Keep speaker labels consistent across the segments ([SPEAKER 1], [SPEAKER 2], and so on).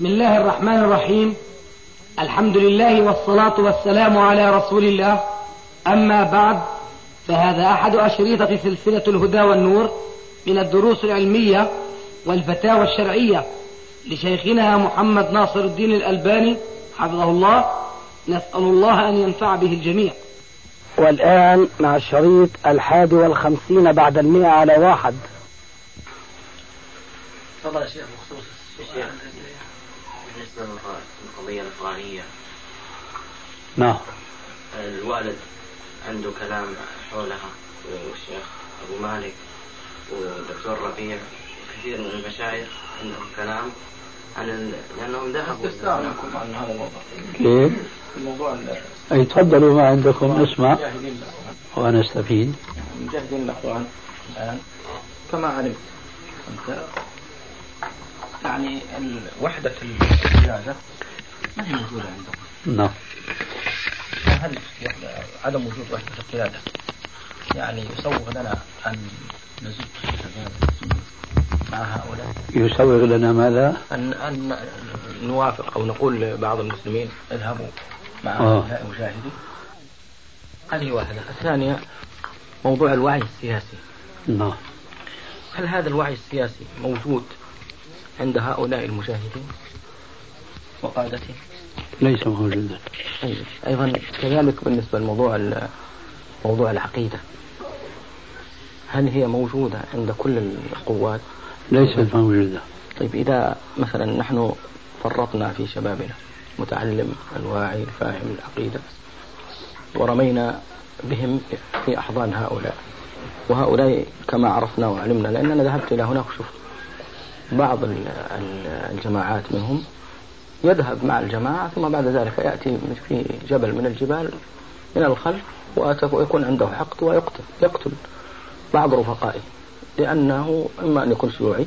[SPEAKER 1] بسم الله الرحمن الرحيم. الحمد لله والصلاة والسلام على رسول الله. أما بعد فهذا أحد أشريطة سلسلة الهدى والنور من الدروس العلمية والفتاوى الشرعية لشيخنا محمد ناصر الدين الألباني حفظه الله. نسأل الله أن ينفع به الجميع.
[SPEAKER 2] والآن مع الشريط الحادي والخمسين بعد المئة على واحد.
[SPEAKER 3] تفضل يا شيخ بخصوص
[SPEAKER 4] للقضية الأفغانية
[SPEAKER 2] نعم.
[SPEAKER 4] الوالد عنده كلام حولها. والشيخ أبو مالك والدكتور ربيع وكثير من المشايخ عندهم كلام عن ال... لأنهم ذهبوا.
[SPEAKER 3] استفسار منكم عن هذا الموضوع.
[SPEAKER 2] كيف؟
[SPEAKER 3] الموضوع
[SPEAKER 2] أي تفضلوا ما عندكم
[SPEAKER 3] الأخوان
[SPEAKER 2] وأنا أستفيد
[SPEAKER 3] المجاهدين الأخوان الآن كما علمت أنت يعني وحدة القيادة ما هي موجودة عندهم
[SPEAKER 2] نعم.
[SPEAKER 3] هل عدم وجود وحدة القيادة؟ يعني يسوغ لنا أن المسلمين مع هؤلاء؟
[SPEAKER 2] يسوغ لنا ماذا؟
[SPEAKER 3] أن أن نوافق أو نقول لبعض المسلمين اذهبوا مع
[SPEAKER 2] آه.
[SPEAKER 3] هؤلاء المجاهدين. هذه واحدة. الثانية موضوع الوعي السياسي.
[SPEAKER 2] نعم.
[SPEAKER 3] هل هذا الوعي السياسي موجود عند هؤلاء المجاهدين وقادتهم.
[SPEAKER 2] ليس موجودا
[SPEAKER 3] طيب أيضا كذلك بالنسبة لموضوع موضوع العقيدة. هل هي موجودة عند كل القوات؟
[SPEAKER 2] ليست موجودة
[SPEAKER 3] طيب إذا مثلا نحن فرطنا في شبابنا متعلم الواعي الفاهم العقيدة ورمينا بهم في أحضان هؤلاء. وهؤلاء كما عرفنا وعلمنا لأننا ذهبت إلى هناك وشفت بعض ال- ال- الجماعات منهم يذهب مع الجماعة ثم بعد ذلك يأتي في جبل من الجبال من الخلف ويكون عنده حقد ويقتل يقتل بعض رفقائه لأنه إما أن يكون شيوعي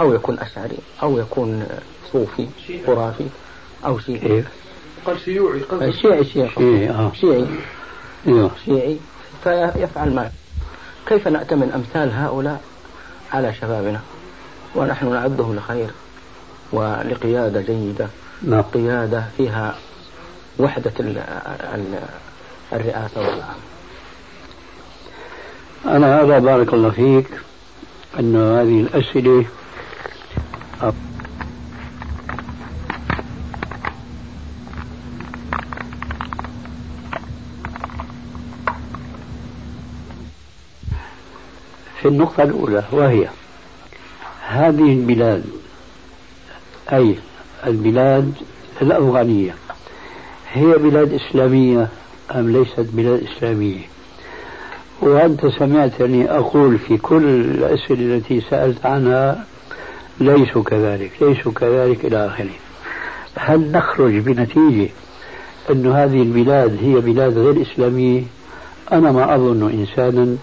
[SPEAKER 3] أو يكون أشعري أو يكون صوفي خرافي أو شيعي.
[SPEAKER 2] كيف؟
[SPEAKER 5] قال شيوعي قصد
[SPEAKER 3] شيعي شيعي.
[SPEAKER 2] شيعي، آه.
[SPEAKER 3] شيعي.
[SPEAKER 2] أيوه
[SPEAKER 3] شيعي. فيفعل ما كيف نأتمن أمثال هؤلاء على شبابنا؟ ونحن نعدهم لخير ولقيادة جيدة.
[SPEAKER 2] نعم.
[SPEAKER 3] قيادة فيها وحدة ال ال الرئاسة والعام.
[SPEAKER 2] أنا أرى بارك الله فيك أن هذه الأسئلة في النقطة الأولى وهي هذه البلاد أي البلاد الأفغانية هي بلاد إسلامية أم ليست بلاد إسلامية؟ وأنت سمعتني أقول في كل الأسئلة التي سألت عنها ليسوا كذلك ليسوا كذلك إلى آخره. هل نخرج بنتيجة أن هذه البلاد هي بلاد غير إسلامية؟ أنا ما أظن إنسانا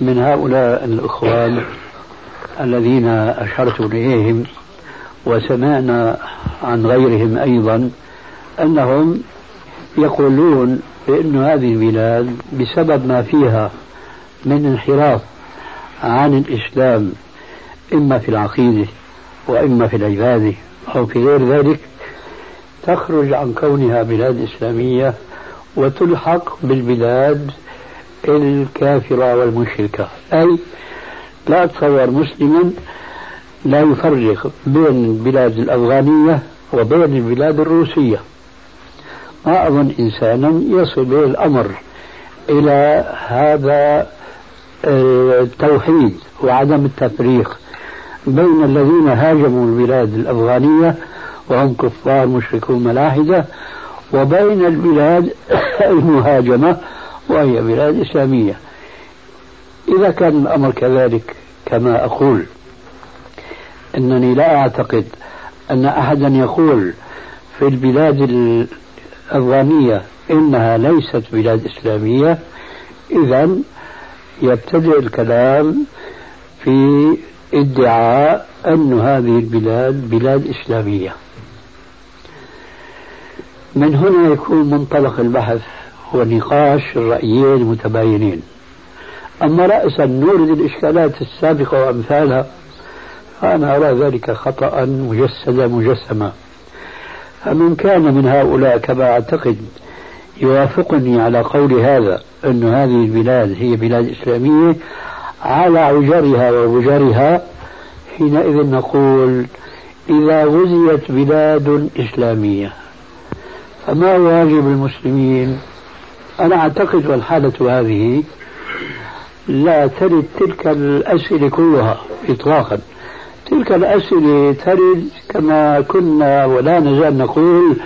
[SPEAKER 2] من هؤلاء الإخوان الذين أشرت إليهم وسمعنا عن غيرهم أيضا أنهم يقولون بأن هذه البلاد بسبب ما فيها من انحراف عن الإسلام إما في العقيدة وإما في العبادة أو في غير ذلك تخرج عن كونها بلاد إسلامية وتلحق بالبلاد الكافرة والمشركة. أي لا أتصور مسلما لا يفرق بين البلاد الأفغانية وبين البلاد الروسية. ما أظن إنسانا يصل به الأمر إلى هذا التوحيد وعدم التفريق بين الذين هاجموا البلاد الأفغانية وهم كفار مشركون ملاحدة وبين البلاد المهاجمة وهي بلاد إسلامية. إذا كان الأمر كذلك كما أقول أنني لا أعتقد أن أحدا يقول في البلاد الأفغانية إنها ليست بلاد إسلامية إذا يبتدئ الكلام في ادعاء أن هذه البلاد بلاد إسلامية. من هنا يكون منطلق البحث ونقاش الرأيين المتباينين. أما رأسا نورد الإشكالات السابقة وأمثالها فأنا أرى ذلك خطأ مجسدا مجسما. فمن كان من هؤلاء كما أعتقد يوافقني على قول هذا أن هذه البلاد هي بلاد إسلامية على عجرها ووجرها حينئذ نقول إذا غزيت بلاد إسلامية. فما واجب المسلمين؟ أنا أعتقد والحالة هذه لا ترد تلك الأسئلة كلها إطلاقا. تلك الأسئلة ترد كما كنا ولا نزال نقول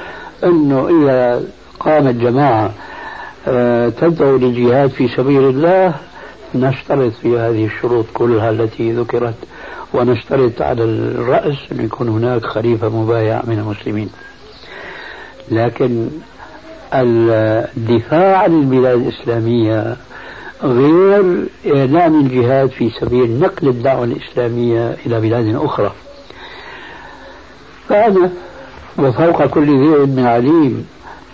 [SPEAKER 2] أنه إذا قامت جماعة آه، تدعو للجهاد في سبيل الله نشترط في هذه الشروط كلها التي ذكرت ونشترط على الرأس أن يكون هناك خليفة مبايع من المسلمين. لكن الدفاع عن البلاد الإسلامية غير إعلان الجهاد في سبيل نقل الدعوة الإسلامية إلى بلاد أخرى. فأنا وفوق كل ذي علم عليم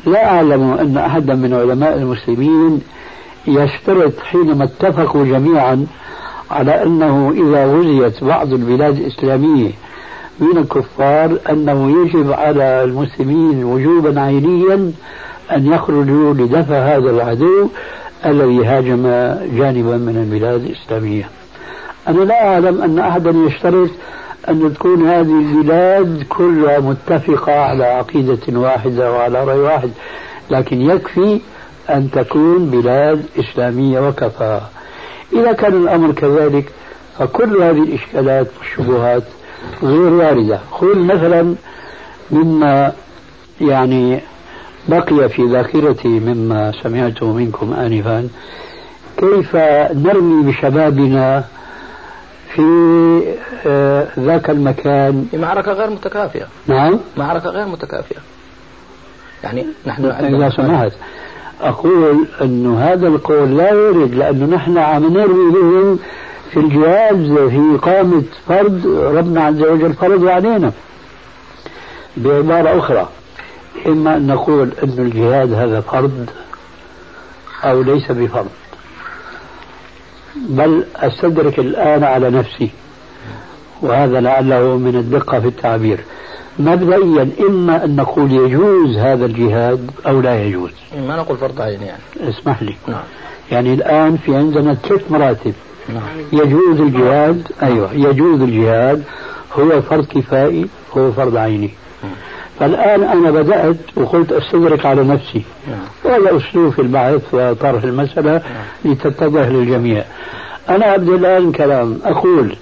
[SPEAKER 2] لا أعلم أن أحدا من علماء المسلمين يشترط حينما اتفقوا جميعا على أنه إذا غزيت بعض البلاد الإسلامية من الكفار أنه يجب على المسلمين وجوبا عينيا أن يخرجوا لدفع هذا العدو الذي هاجم جانبا من البلاد الإسلامية. أنا لا أعلم أن أحدا يشترط أن تكون هذه البلاد كلها متفقة على عقيدة واحدة وعلى رأي واحد لكن يكفي أن تكون بلاد إسلامية وكفى. إذا كان الأمر كذلك فكل هذه الإشكالات والشبهات غير واردة. خذ مثلا مما يعني بقي في ذاكرتي مما سمعته منكم آنفا كيف نرمي بشبابنا في آه، ذاك المكان؟
[SPEAKER 3] معركة غير متكافئة.
[SPEAKER 2] نعم.
[SPEAKER 3] معركة غير متكافئة. يعني نحن
[SPEAKER 2] إذا سمحت أقول أن هذا القول لا يرد لأنه نحن عم نرمي بهم في الجهاد في إقامة فرض ربنا عز وجل فرض علينا بعبارة أخرى. إما أن نقول أن الجهاد هذا فرض أو ليس بفرض. بل أستدرك الآن على نفسي وهذا لعله من الدقة في التعبير. مبدئيا إما أن نقول يجوز هذا الجهاد أو لا يجوز.
[SPEAKER 3] ما نقول فرض عين يعني.
[SPEAKER 2] اسمح لي.
[SPEAKER 3] نعم.
[SPEAKER 2] يعني الآن في عندنا ثلاث مراتب.
[SPEAKER 3] نعم.
[SPEAKER 2] يجوز الجهاد أيوة يجوز الجهاد هو فرض كفائي هو فرض عيني. فالآن أنا بدأت وقلت أستدرك على نفسي.
[SPEAKER 3] نعم.
[SPEAKER 2] وهذا أسلوب في البحث وطرح المسألة نعم. لتتضح للجميع. أنا أبدأ الآن كلام أقول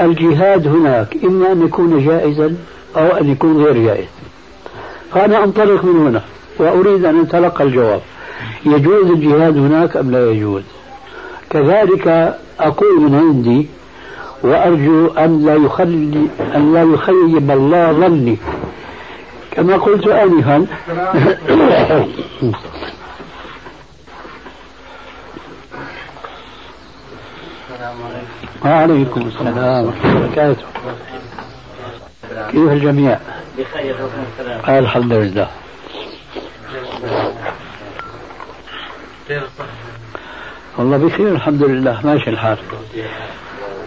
[SPEAKER 2] الجهاد هناك إما أن يكون جائزا أو أن يكون غير جائز. فأنا أنطلق من هنا وأريد أن أتلقى الجواب. يجوز الجهاد هناك أم لا يجوز؟ كذلك أقول من عندي وأرجو أن لا يخلي أن لا يخيب الله ظني. كما قلت آنفا. وعليكم السلام ورحمة الله وبركاته. كيف الجميع؟ بخير الحمد لله. والله بخير الحمد لله. ماشي الحال.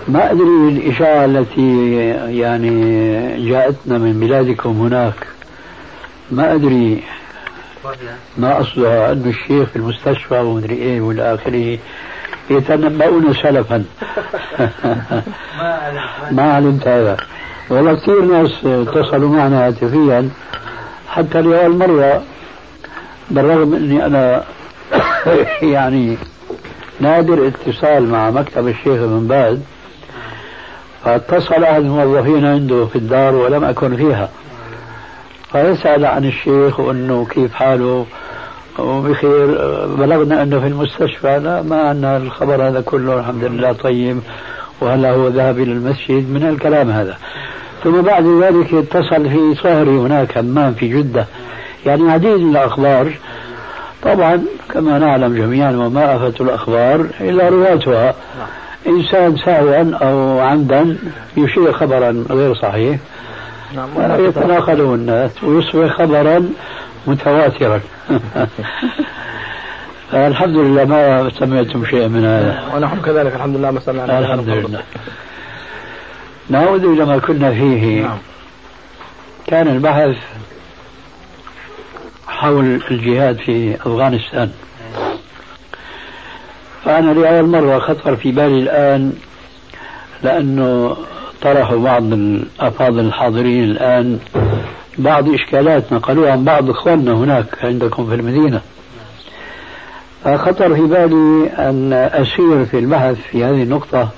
[SPEAKER 2] ما أدري الإشاعة التي يعني جاءتنا من بلادكم هناك. ما أدري ما أصلها أن الشيخ في المستشفى ومدري إيه وإلى آخره. يتنبؤون سلفا. ما علمت هذا. والله كثير ناس اتصلوا معنا هاتفيا حتى لأول مرة بالرغم أني أنا يعني نادر اتصال مع مكتب الشيخ بن باز فاتصل أحد الموظفين عنده في الدار ولم أكن فيها. فيسأل عن الشيخ وأنه كيف حاله وبخير بلغنا أنه في المستشفى لا ما عندنا الخبر هذا كله الحمد لله طيب وهلا هو ذهب إلى المسجد من الكلام هذا. ثم بعد ذلك اتصل في صهري هناك همام في جدة. يعني عديد من الأخبار. طبعا كما نعلم جميعا وما آفة الأخبار إلا رواتها إنسان سهوا أو عمدا يشير خبرا غير صحيح. نعم. يتناقله الناس ويصبح خبرا متواترا. الحمد لله ما سمعتم شيئا من هذا؟
[SPEAKER 3] ونحن كذلك الحمد لله ما سمعنا
[SPEAKER 2] الحمد لله. نعود إلى ما كنا فيه.
[SPEAKER 3] نعم.
[SPEAKER 2] كان البحث حول الجهاد في أفغانستان. فأنا لأول مرة خطر في بالي الآن لأنه طرحوا بعض الأفاضل الحاضرين الآن بعض إشكالات نقلوها عن بعض إخواننا هناك عندكم في المدينة. فخطر في بالي أن أسير في البحث في هذه النقطة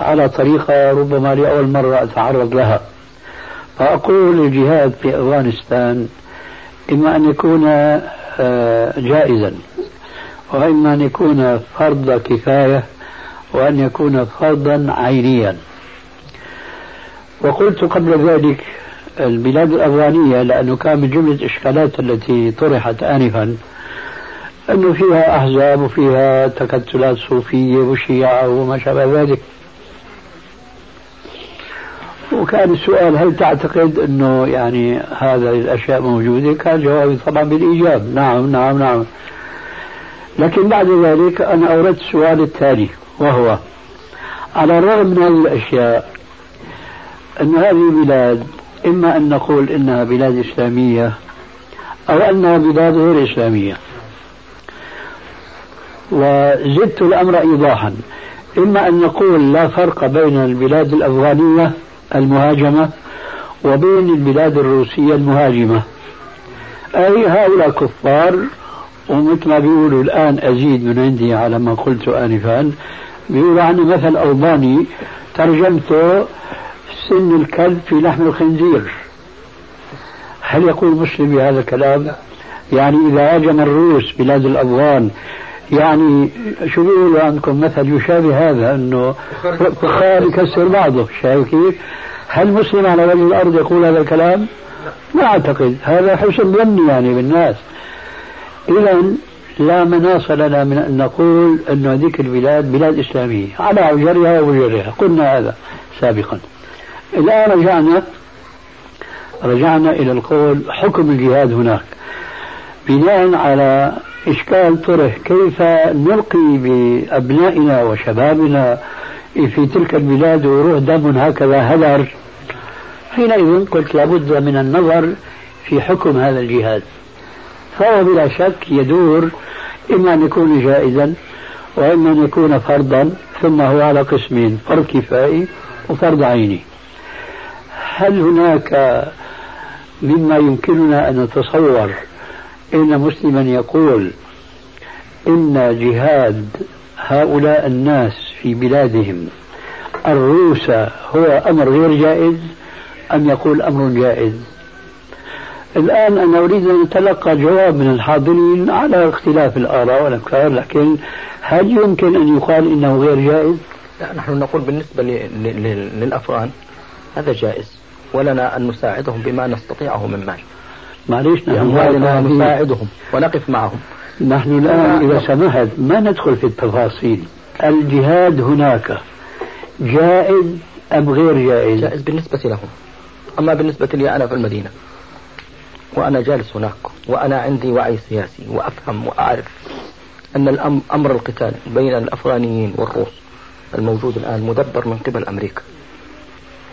[SPEAKER 2] على طريقة ربما لأول مرة أتعرض لها. فأقول الجهاد في أفغانستان إما أن يكون آه، جائزا وإما أن يكون فرض كفاية وأن يكون فرضا عينيا. وقلت قبل ذلك البلاد الأفغانية لأنه كان من جملة الإشكالات التي طرحت آنفا أنه فيها أحزاب وفيها تكتلات صوفية وشيعة وما شابه ذلك. وكان السؤال هل تعتقد أنه يعني هذه الأشياء موجودة؟ كان جوابي طبعا بالإيجاب. نعم نعم نعم. لكن بعد ذلك أنا أوردت السؤال التالي وهو على الرغم من هذه الأشياء أن هذه البلاد إما أن نقول إنها بلاد إسلامية أو أنها بلاد غير إسلامية. وزدت الأمر إيضاحا. إما أن نقول لا فرق بين البلاد الأفغانية المهاجمة وبين البلاد الروسية المهاجمة. أي هؤلاء كفار ومثل ما بيقولوا الآن أزيد من عندي على ما قلت آنفا بيقولوا عن مثل ألباني ترجمته سن الكلب في لحم الخنزير هل يقول مسلم بهذا الكلام؟ يعني إذا هاجم الروس بلاد الأفغان يعني شو بيقولوا عندكم مثل يشابه هذا إنه فخار يكسر بعضه شايف كيف؟ هل مسلم على وجه الأرض يقول هذا الكلام؟ ما أعتقد هذا حسن ظني يعني بالناس اذا لا مناص لنا من أن نقول ان هذيك البلاد بلاد إسلامية على عجرها وبجرها قلنا هذا سابقا الآن رجعنا رجعنا إلى القول حكم الجهاد هناك. بناء على إشكال طرح كيف نلقي بأبنائنا وشبابنا في تلك البلاد ويروح دم هكذا هدر. حينئذ قلت لابد من النظر في حكم هذا الجهاد. فهو بلا شك يدور إما أن يكون جائزا وإما أن يكون فرضا ثم هو على قسمين فرض كفائي وفرض عيني. هل هناك مما يمكننا أن نتصور إن مسلما يقول إن جهاد هؤلاء الناس في بلادهم الروس هو أمر غير جائز أم يقول أمر جائز الآن أنا أريد أن أتلقى جواب من الحاضرين على اختلاف الآراء والأفكار لكن هل يمكن أن يقال إنه غير جائز؟
[SPEAKER 3] لا نحن نقول بالنسبة للأفغان هذا جائز ولنا أن نساعدهم بما نستطيعه من مال.
[SPEAKER 2] معليش
[SPEAKER 3] نحن نساعدهم ونقف معهم.
[SPEAKER 2] نحن الآن إذا سمحت ما ندخل في التفاصيل؟ الجهاد هناك جائز أم غير جائز؟
[SPEAKER 3] جائز بالنسبة لهم. أما بالنسبة لي أنا في المدينة. وأنا جالس هناك وأنا عندي وعي سياسي وأفهم وأعرف أن الأمر أمر القتال بين الأفغانيين والروس الموجود الآن مدبر من قبل أمريكا.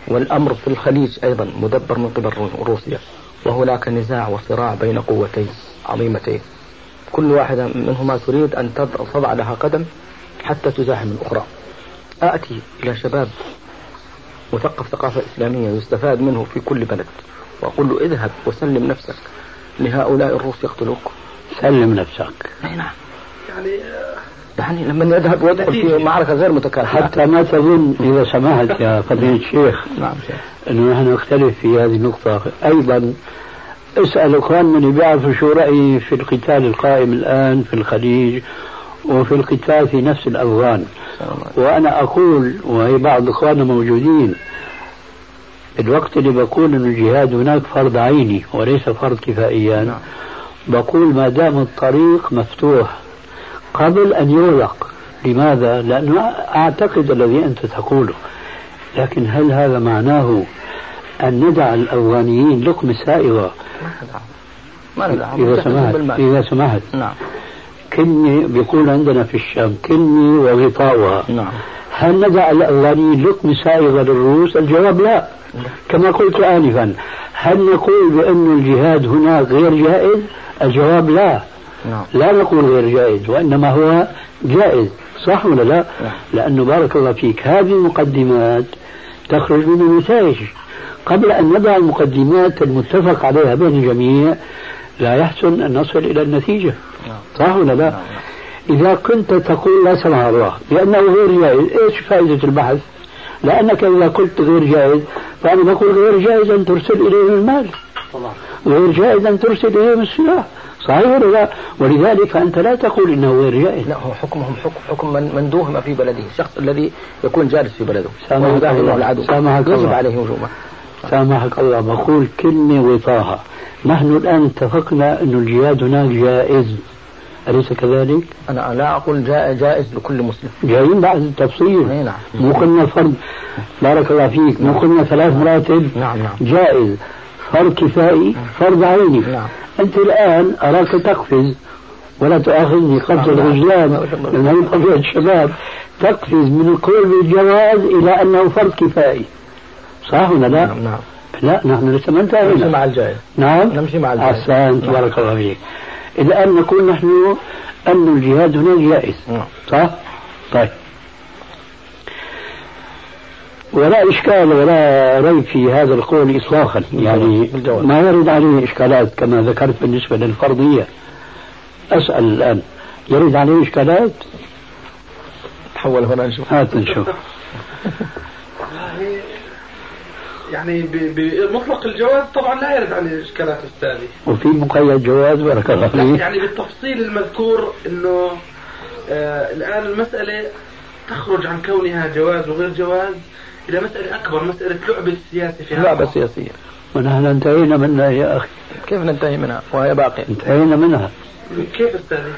[SPEAKER 3] والأمر في الخليج أيضا مدبر من قبل روسيا وهناك نزاع وصراع بين قوتين عظيمتين. كل واحدة منهما تريد أن تضع لها قدم حتى تزاحم الأخرى. آتي إلى شباب مثقف ثقافة إسلامية يستفاد منه في كل بلد وأقول له اذهب وسلم نفسك. لهؤلاء الروس يقتلوك.
[SPEAKER 2] سلم نفسك.
[SPEAKER 3] أي نعم يعني يعني لما يذهب ويدخل في معركة غير متكافئة
[SPEAKER 2] حتى ما تظن إذا سمحت يا فضيلة الشيخ نعم شيخ. أنه نحن نختلف في هذه النقطة. أيضا اسأل إخواننا اللي بيعرفوا شو رأيي في القتال القائم الآن في الخليج وفي القتال في نفس الأفغان وأنا أقول وهي بعض إخواننا موجودين الوقت اللي بقول أن الجهاد هناك فرض عيني وليس فرض كفائيا نعم. بقول ما دام الطريق مفتوح قبل أن يغلق لماذا؟ لأنه أعتقد الذي أنت تقوله. لكن هل هذا معناه أن ندع الأفغانيين لقمة سائغة؟ ما إذا سمحت. إذا سمحت. نعم. كني بيقول عندنا في الشام كني وغطاؤها. نعم. هل ندع الأفغانيين لقمة سائغة للروس؟ الجواب لا. كما قلت آنفا. هل نقول بأن الجهاد هناك غير جائز؟ الجواب لا. نعم. لا نقول غير جائز وإنما هو جائز صح ولا لا؟ نعم. لأنه بارك الله فيك هذه المقدمات تخرج من النتائج قبل أن نضع المقدمات المتفق عليها بين الجميع لا يحسن أن نصل إلى النتيجة نعم. صح ولا لا؟ إذا كنت تقول لا سمح الله بأنه غير جائز إيش فائدة البحث؟ لأنك إذا قلت غير جائز فأنا بقول غير جائز أن ترسل إليهم المال غير جائز أن ترسل إليهم السلاح صحيح ولا لا؟ ولذلك فأنت لا تقول إنه غير جائز.
[SPEAKER 3] لا هو حكمهم حكم حكم من, من دوهم في بلده الشخص الذي يكون جالس في بلده.
[SPEAKER 2] سامحك الله
[SPEAKER 3] سامحك يجب الله. عليه هجومه
[SPEAKER 2] سامحك الله. بقول كلمة وطاها. نحن الآن اتفقنا أن الجهاد هناك جائز. أليس كذلك؟
[SPEAKER 3] أنا لا أقول جائز لكل مسلم.
[SPEAKER 2] جايين بعد التفصيل. نعم. مو قلنا فرض. بارك الله فيك. مو قلنا ثلاث مراتب.
[SPEAKER 3] نعم نعم.
[SPEAKER 2] جائز. فرض كفائي فرض عيني. نعم. أنت الآن أراك تقفز ولا تؤاخذني قبض الغزلان لأن هي طبيعة الشباب. تقفز من القول بالجواز إلى أنه فرض كفائي. صح ولا لا؟
[SPEAKER 3] نعم نعم.
[SPEAKER 2] لا نحن لسه ما انتهينا
[SPEAKER 3] نمشي مع الجائز
[SPEAKER 2] نعم.
[SPEAKER 3] نمشي مع الجائز
[SPEAKER 2] أحسنت بارك الله فيك. الآن نقول نحن أن الجهاد هناك جائز. نعم. صح؟ طيب. ولا إشكال ولا ريب في هذا القول إطلاقا. يعني ما يرد عليه إشكالات كما ذكرت بالنسبة للفرضية. أسأل الآن يرد عليه إشكالات؟
[SPEAKER 3] تحول هنا نشوف.
[SPEAKER 2] هات نشوف.
[SPEAKER 5] يعني بمطلق الجواز طبعا لا يرد عن الاشكالات الثانية
[SPEAKER 2] وفي مقيد جواز بارك الله فيك.
[SPEAKER 5] يعني بالتفصيل المذكور إنه آه الآن المسألة تخرج عن كونها جواز وغير جواز. إلى مسألة أكبر مسألة لعبة السياسة في
[SPEAKER 3] لعبة سياسية.
[SPEAKER 2] ونحن انتهينا منها يا أخي.
[SPEAKER 3] كيف ننتهي منها؟ وهي باقية.
[SPEAKER 2] انتهينا منها.
[SPEAKER 5] كيف استاذي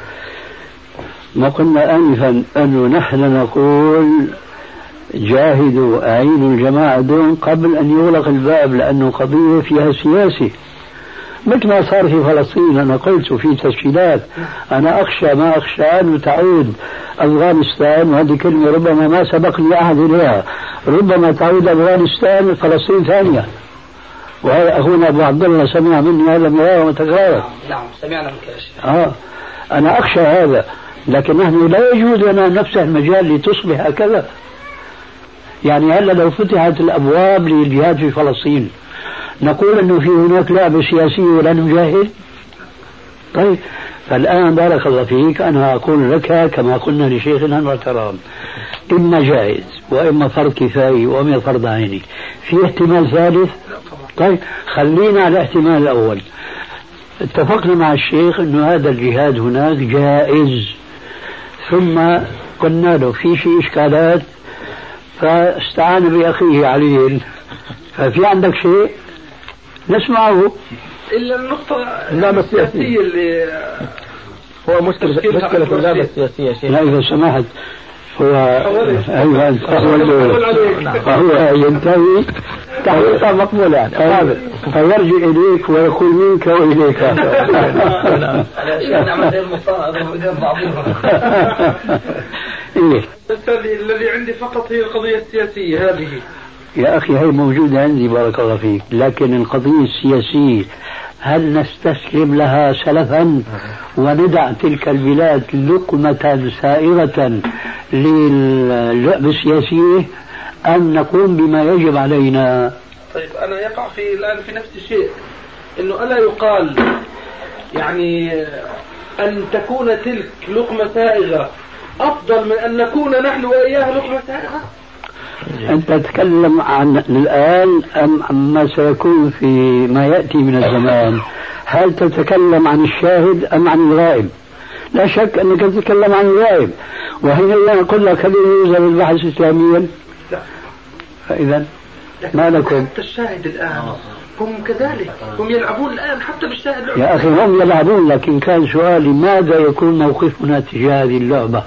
[SPEAKER 2] ما قلنا أنفا انه نحن نقول جاهدوا أعينوا الجماعة دون قبل أن يغلق الباب لأنه قضية فيها سياسة مثل ما صار في فلسطين أنا قلت في تسجيلات أنا أخشى ما أخشى أن تعود أفغانستان وهذه كلمة ربما ما سبقني أحد إليها. ربما تعود أفغانستان فلسطين ثانية. وهذا أخونا أبو عبد الله سمع مني هذا مرارا وتكرارا
[SPEAKER 1] نعم سمعنا منك
[SPEAKER 2] آه أنا أخشى هذا لكن نحن لا يجوز لنا نفس المجال لتصبح هكذا. يعني هلا لو فتحت الأبواب للجهاد في فلسطين نقول إنه في هناك لعبة سياسية ولا نجاهد؟ طيب فالآن بارك الله فيك أنا أقول لك كما قلنا لشيخنا المحترم إما جائز وإما فرض كفايه وإما فرض عيني. في احتمال ثالث؟ طيب خلينا على الاحتمال الأول. اتفقنا مع الشيخ إنه هذا الجهاد هناك جائز. ثم قلنا له في شيء إشكالات فاستعان بأخيه علي ففي عندك شيء؟ نسمعه.
[SPEAKER 5] إلا النقطة
[SPEAKER 3] اللعبة السياسية اللي هو مشكلة مشكلة اللعبة السياسية
[SPEAKER 2] لا إذا سمحت هو أيوه انت فهو ينتهي.
[SPEAKER 3] تحقيقا مقبول يعني.
[SPEAKER 2] فيرجع إليك ويقول منك وإليك.
[SPEAKER 5] إيه؟ الذي عندي فقط هي القضية السياسية هذه.
[SPEAKER 2] يا أخي هي موجودة عندي بارك الله فيك لكن القضية السياسية هل نستسلم لها سلفا؟ وندع تلك البلاد لقمة سائغة للعب السياسية أم نقوم بما يجب علينا؟
[SPEAKER 5] طيب أنا يقع في الآن في نفس الشيء أنه ألا يقال يعني أن تكون تلك لقمة سائغة أفضل من أن نكون نحن وإياه لقمة سائغة؟
[SPEAKER 2] أنت تتكلم عن الآن أم عما سيكون في ما يأتي من الزمان؟ هل تتكلم عن الشاهد أم عن الغائب؟ لا شك أنك تتكلم عن الغائب. وهنا أقول لك هل يوجد البحث إسلاميا
[SPEAKER 5] لا.
[SPEAKER 2] فإذا ما لكم؟
[SPEAKER 5] حتى الشاهد الآن هم كذلك. هم يلعبون الآن حتى بالشاهد.
[SPEAKER 2] يا أخي هم يلعبون لكن كان سؤالي ماذا يكون موقفنا تجاه هذه اللعبة؟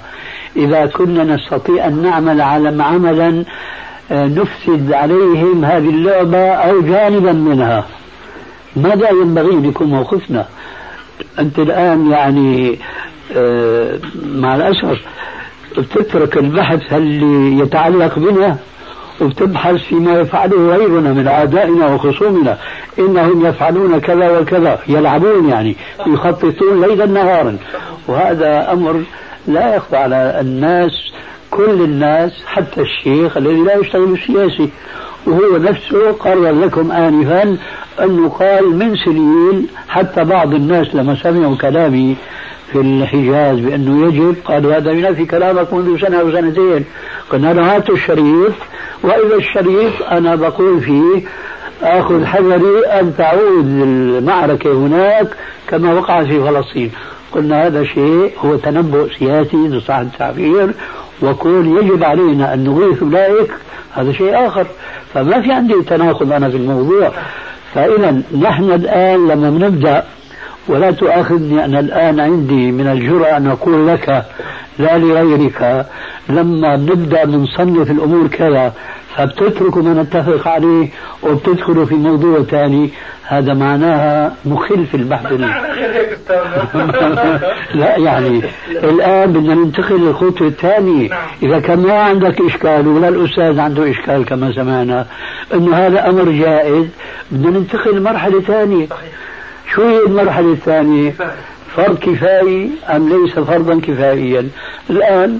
[SPEAKER 2] إذا كنا نستطيع أن نعمل على عملا آه، نفسد عليهم هذه اللعبة أو جانبا منها. ماذا ينبغي أن يكون موقفنا أنت الآن يعني آه، مع الأسف بتترك البحث اللي يتعلق بنا وبتبحث فيما يفعله غيرنا من أعدائنا وخصومنا. إنهم يفعلون كذا وكذا يلعبون يعني يخططون ليلا نهارا. وهذا أمر لا يخفى على الناس كل الناس حتى الشيخ الذي لا يشتغل بالسياسي وهو نفسه قرر لكم آنفا أنه قال من سنين حتى بعض الناس لما سمعوا كلامي في الحجاز بأنه يجب قالوا هذا ينافي كلامك منذ سنة أو سنتين قلنا له هاتوا الشريف وإذا الشريف أنا بقول فيه آخذ حذري أن تعود المعركة هناك كما وقع في فلسطين. قلنا هذا شيء هو تنبؤ سياسي لصح التعبير وكون يجب علينا أن نغيث أولئك هذا شيء آخر. فما في عندي تناقض أنا في الموضوع. فإذا نحن الآن لما نبدأ ولا تؤاخذني أنا الآن عندي من الجرأة أن أقول لك لا لغيرك. لما نبدأ نصنف الأمور كذا فبتتركوا ما نتفق عليه وبتدخلوا في موضوع ثاني هذا معناها مخل في البحث. لا يعني الآن بدنا ننتقل للخطوة الثانية. إذا كان ما عندك إشكال ولا الأستاذ عنده إشكال كما سمعنا أنه هذا أمر جائز بدنا ننتقل لمرحلة ثانية. شو هي المرحلة الثانية؟ فرض كفائي أم ليس فرضا كفائيا الآن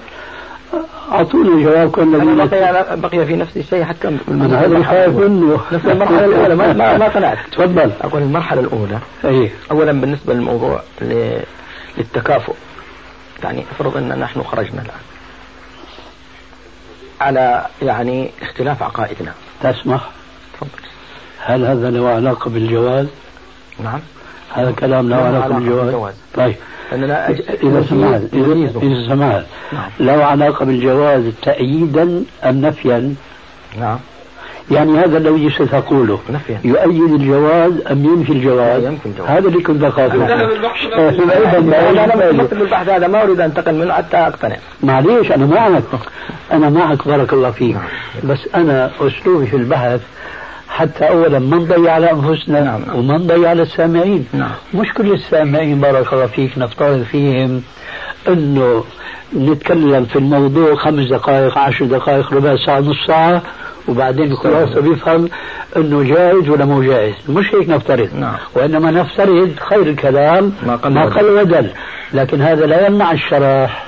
[SPEAKER 2] اعطونا جواب كأن
[SPEAKER 3] بقي, بقي في نفس الشيء حتى
[SPEAKER 2] أنا هذا خايف منه
[SPEAKER 3] نفس المرحلة الأولى. ما ما, ما قنعت.
[SPEAKER 2] تفضل.
[SPEAKER 3] أقول المرحلة الأولى.
[SPEAKER 2] أيه.
[SPEAKER 3] اولا بالنسبة للموضوع للتكافؤ. يعني افرض أن نحن خرجنا الآن. على يعني اختلاف عقائدنا.
[SPEAKER 2] تسمح؟ تفضل. هل هذا له علاقة بالجواز؟
[SPEAKER 3] نعم.
[SPEAKER 2] هذا كلام له علاقه بالجواز طيب أننا إذا سمعت إذا سمعت نعم. له علاقة بالجواز تأييدا أم نفيا؟
[SPEAKER 3] نعم
[SPEAKER 2] يعني هذا الذي ستقوله
[SPEAKER 3] نفيا
[SPEAKER 2] يؤيد الجواز أم ينفي الجواز؟ هذا اللي كنت أخافه
[SPEAKER 3] أنا البحث هذا ما أريد أن أنتقل منه حتى أقتنع
[SPEAKER 2] معليش أنا معك أنا معك بارك الله فيك نعم. بس أنا أسلوبي في البحث حتى اولا ما نضيع على أنفسنا نعم. وما نضيع على السامعين.
[SPEAKER 3] نعم.
[SPEAKER 2] مش كل السامعين بارك الله فيك نفترض فيهم إنه نتكلم في الموضوع خمس دقائق عشر دقائق ربع ساعة نص ساعة وبعدين الخلاصة بيفهم إنه جائز ولا مو جائز. مش هيك نفترض.
[SPEAKER 3] نعم.
[SPEAKER 2] وإنما نفترض خير الكلام
[SPEAKER 3] ما قل,
[SPEAKER 2] ما قل ودل. لكن هذا لا يمنع الشرح.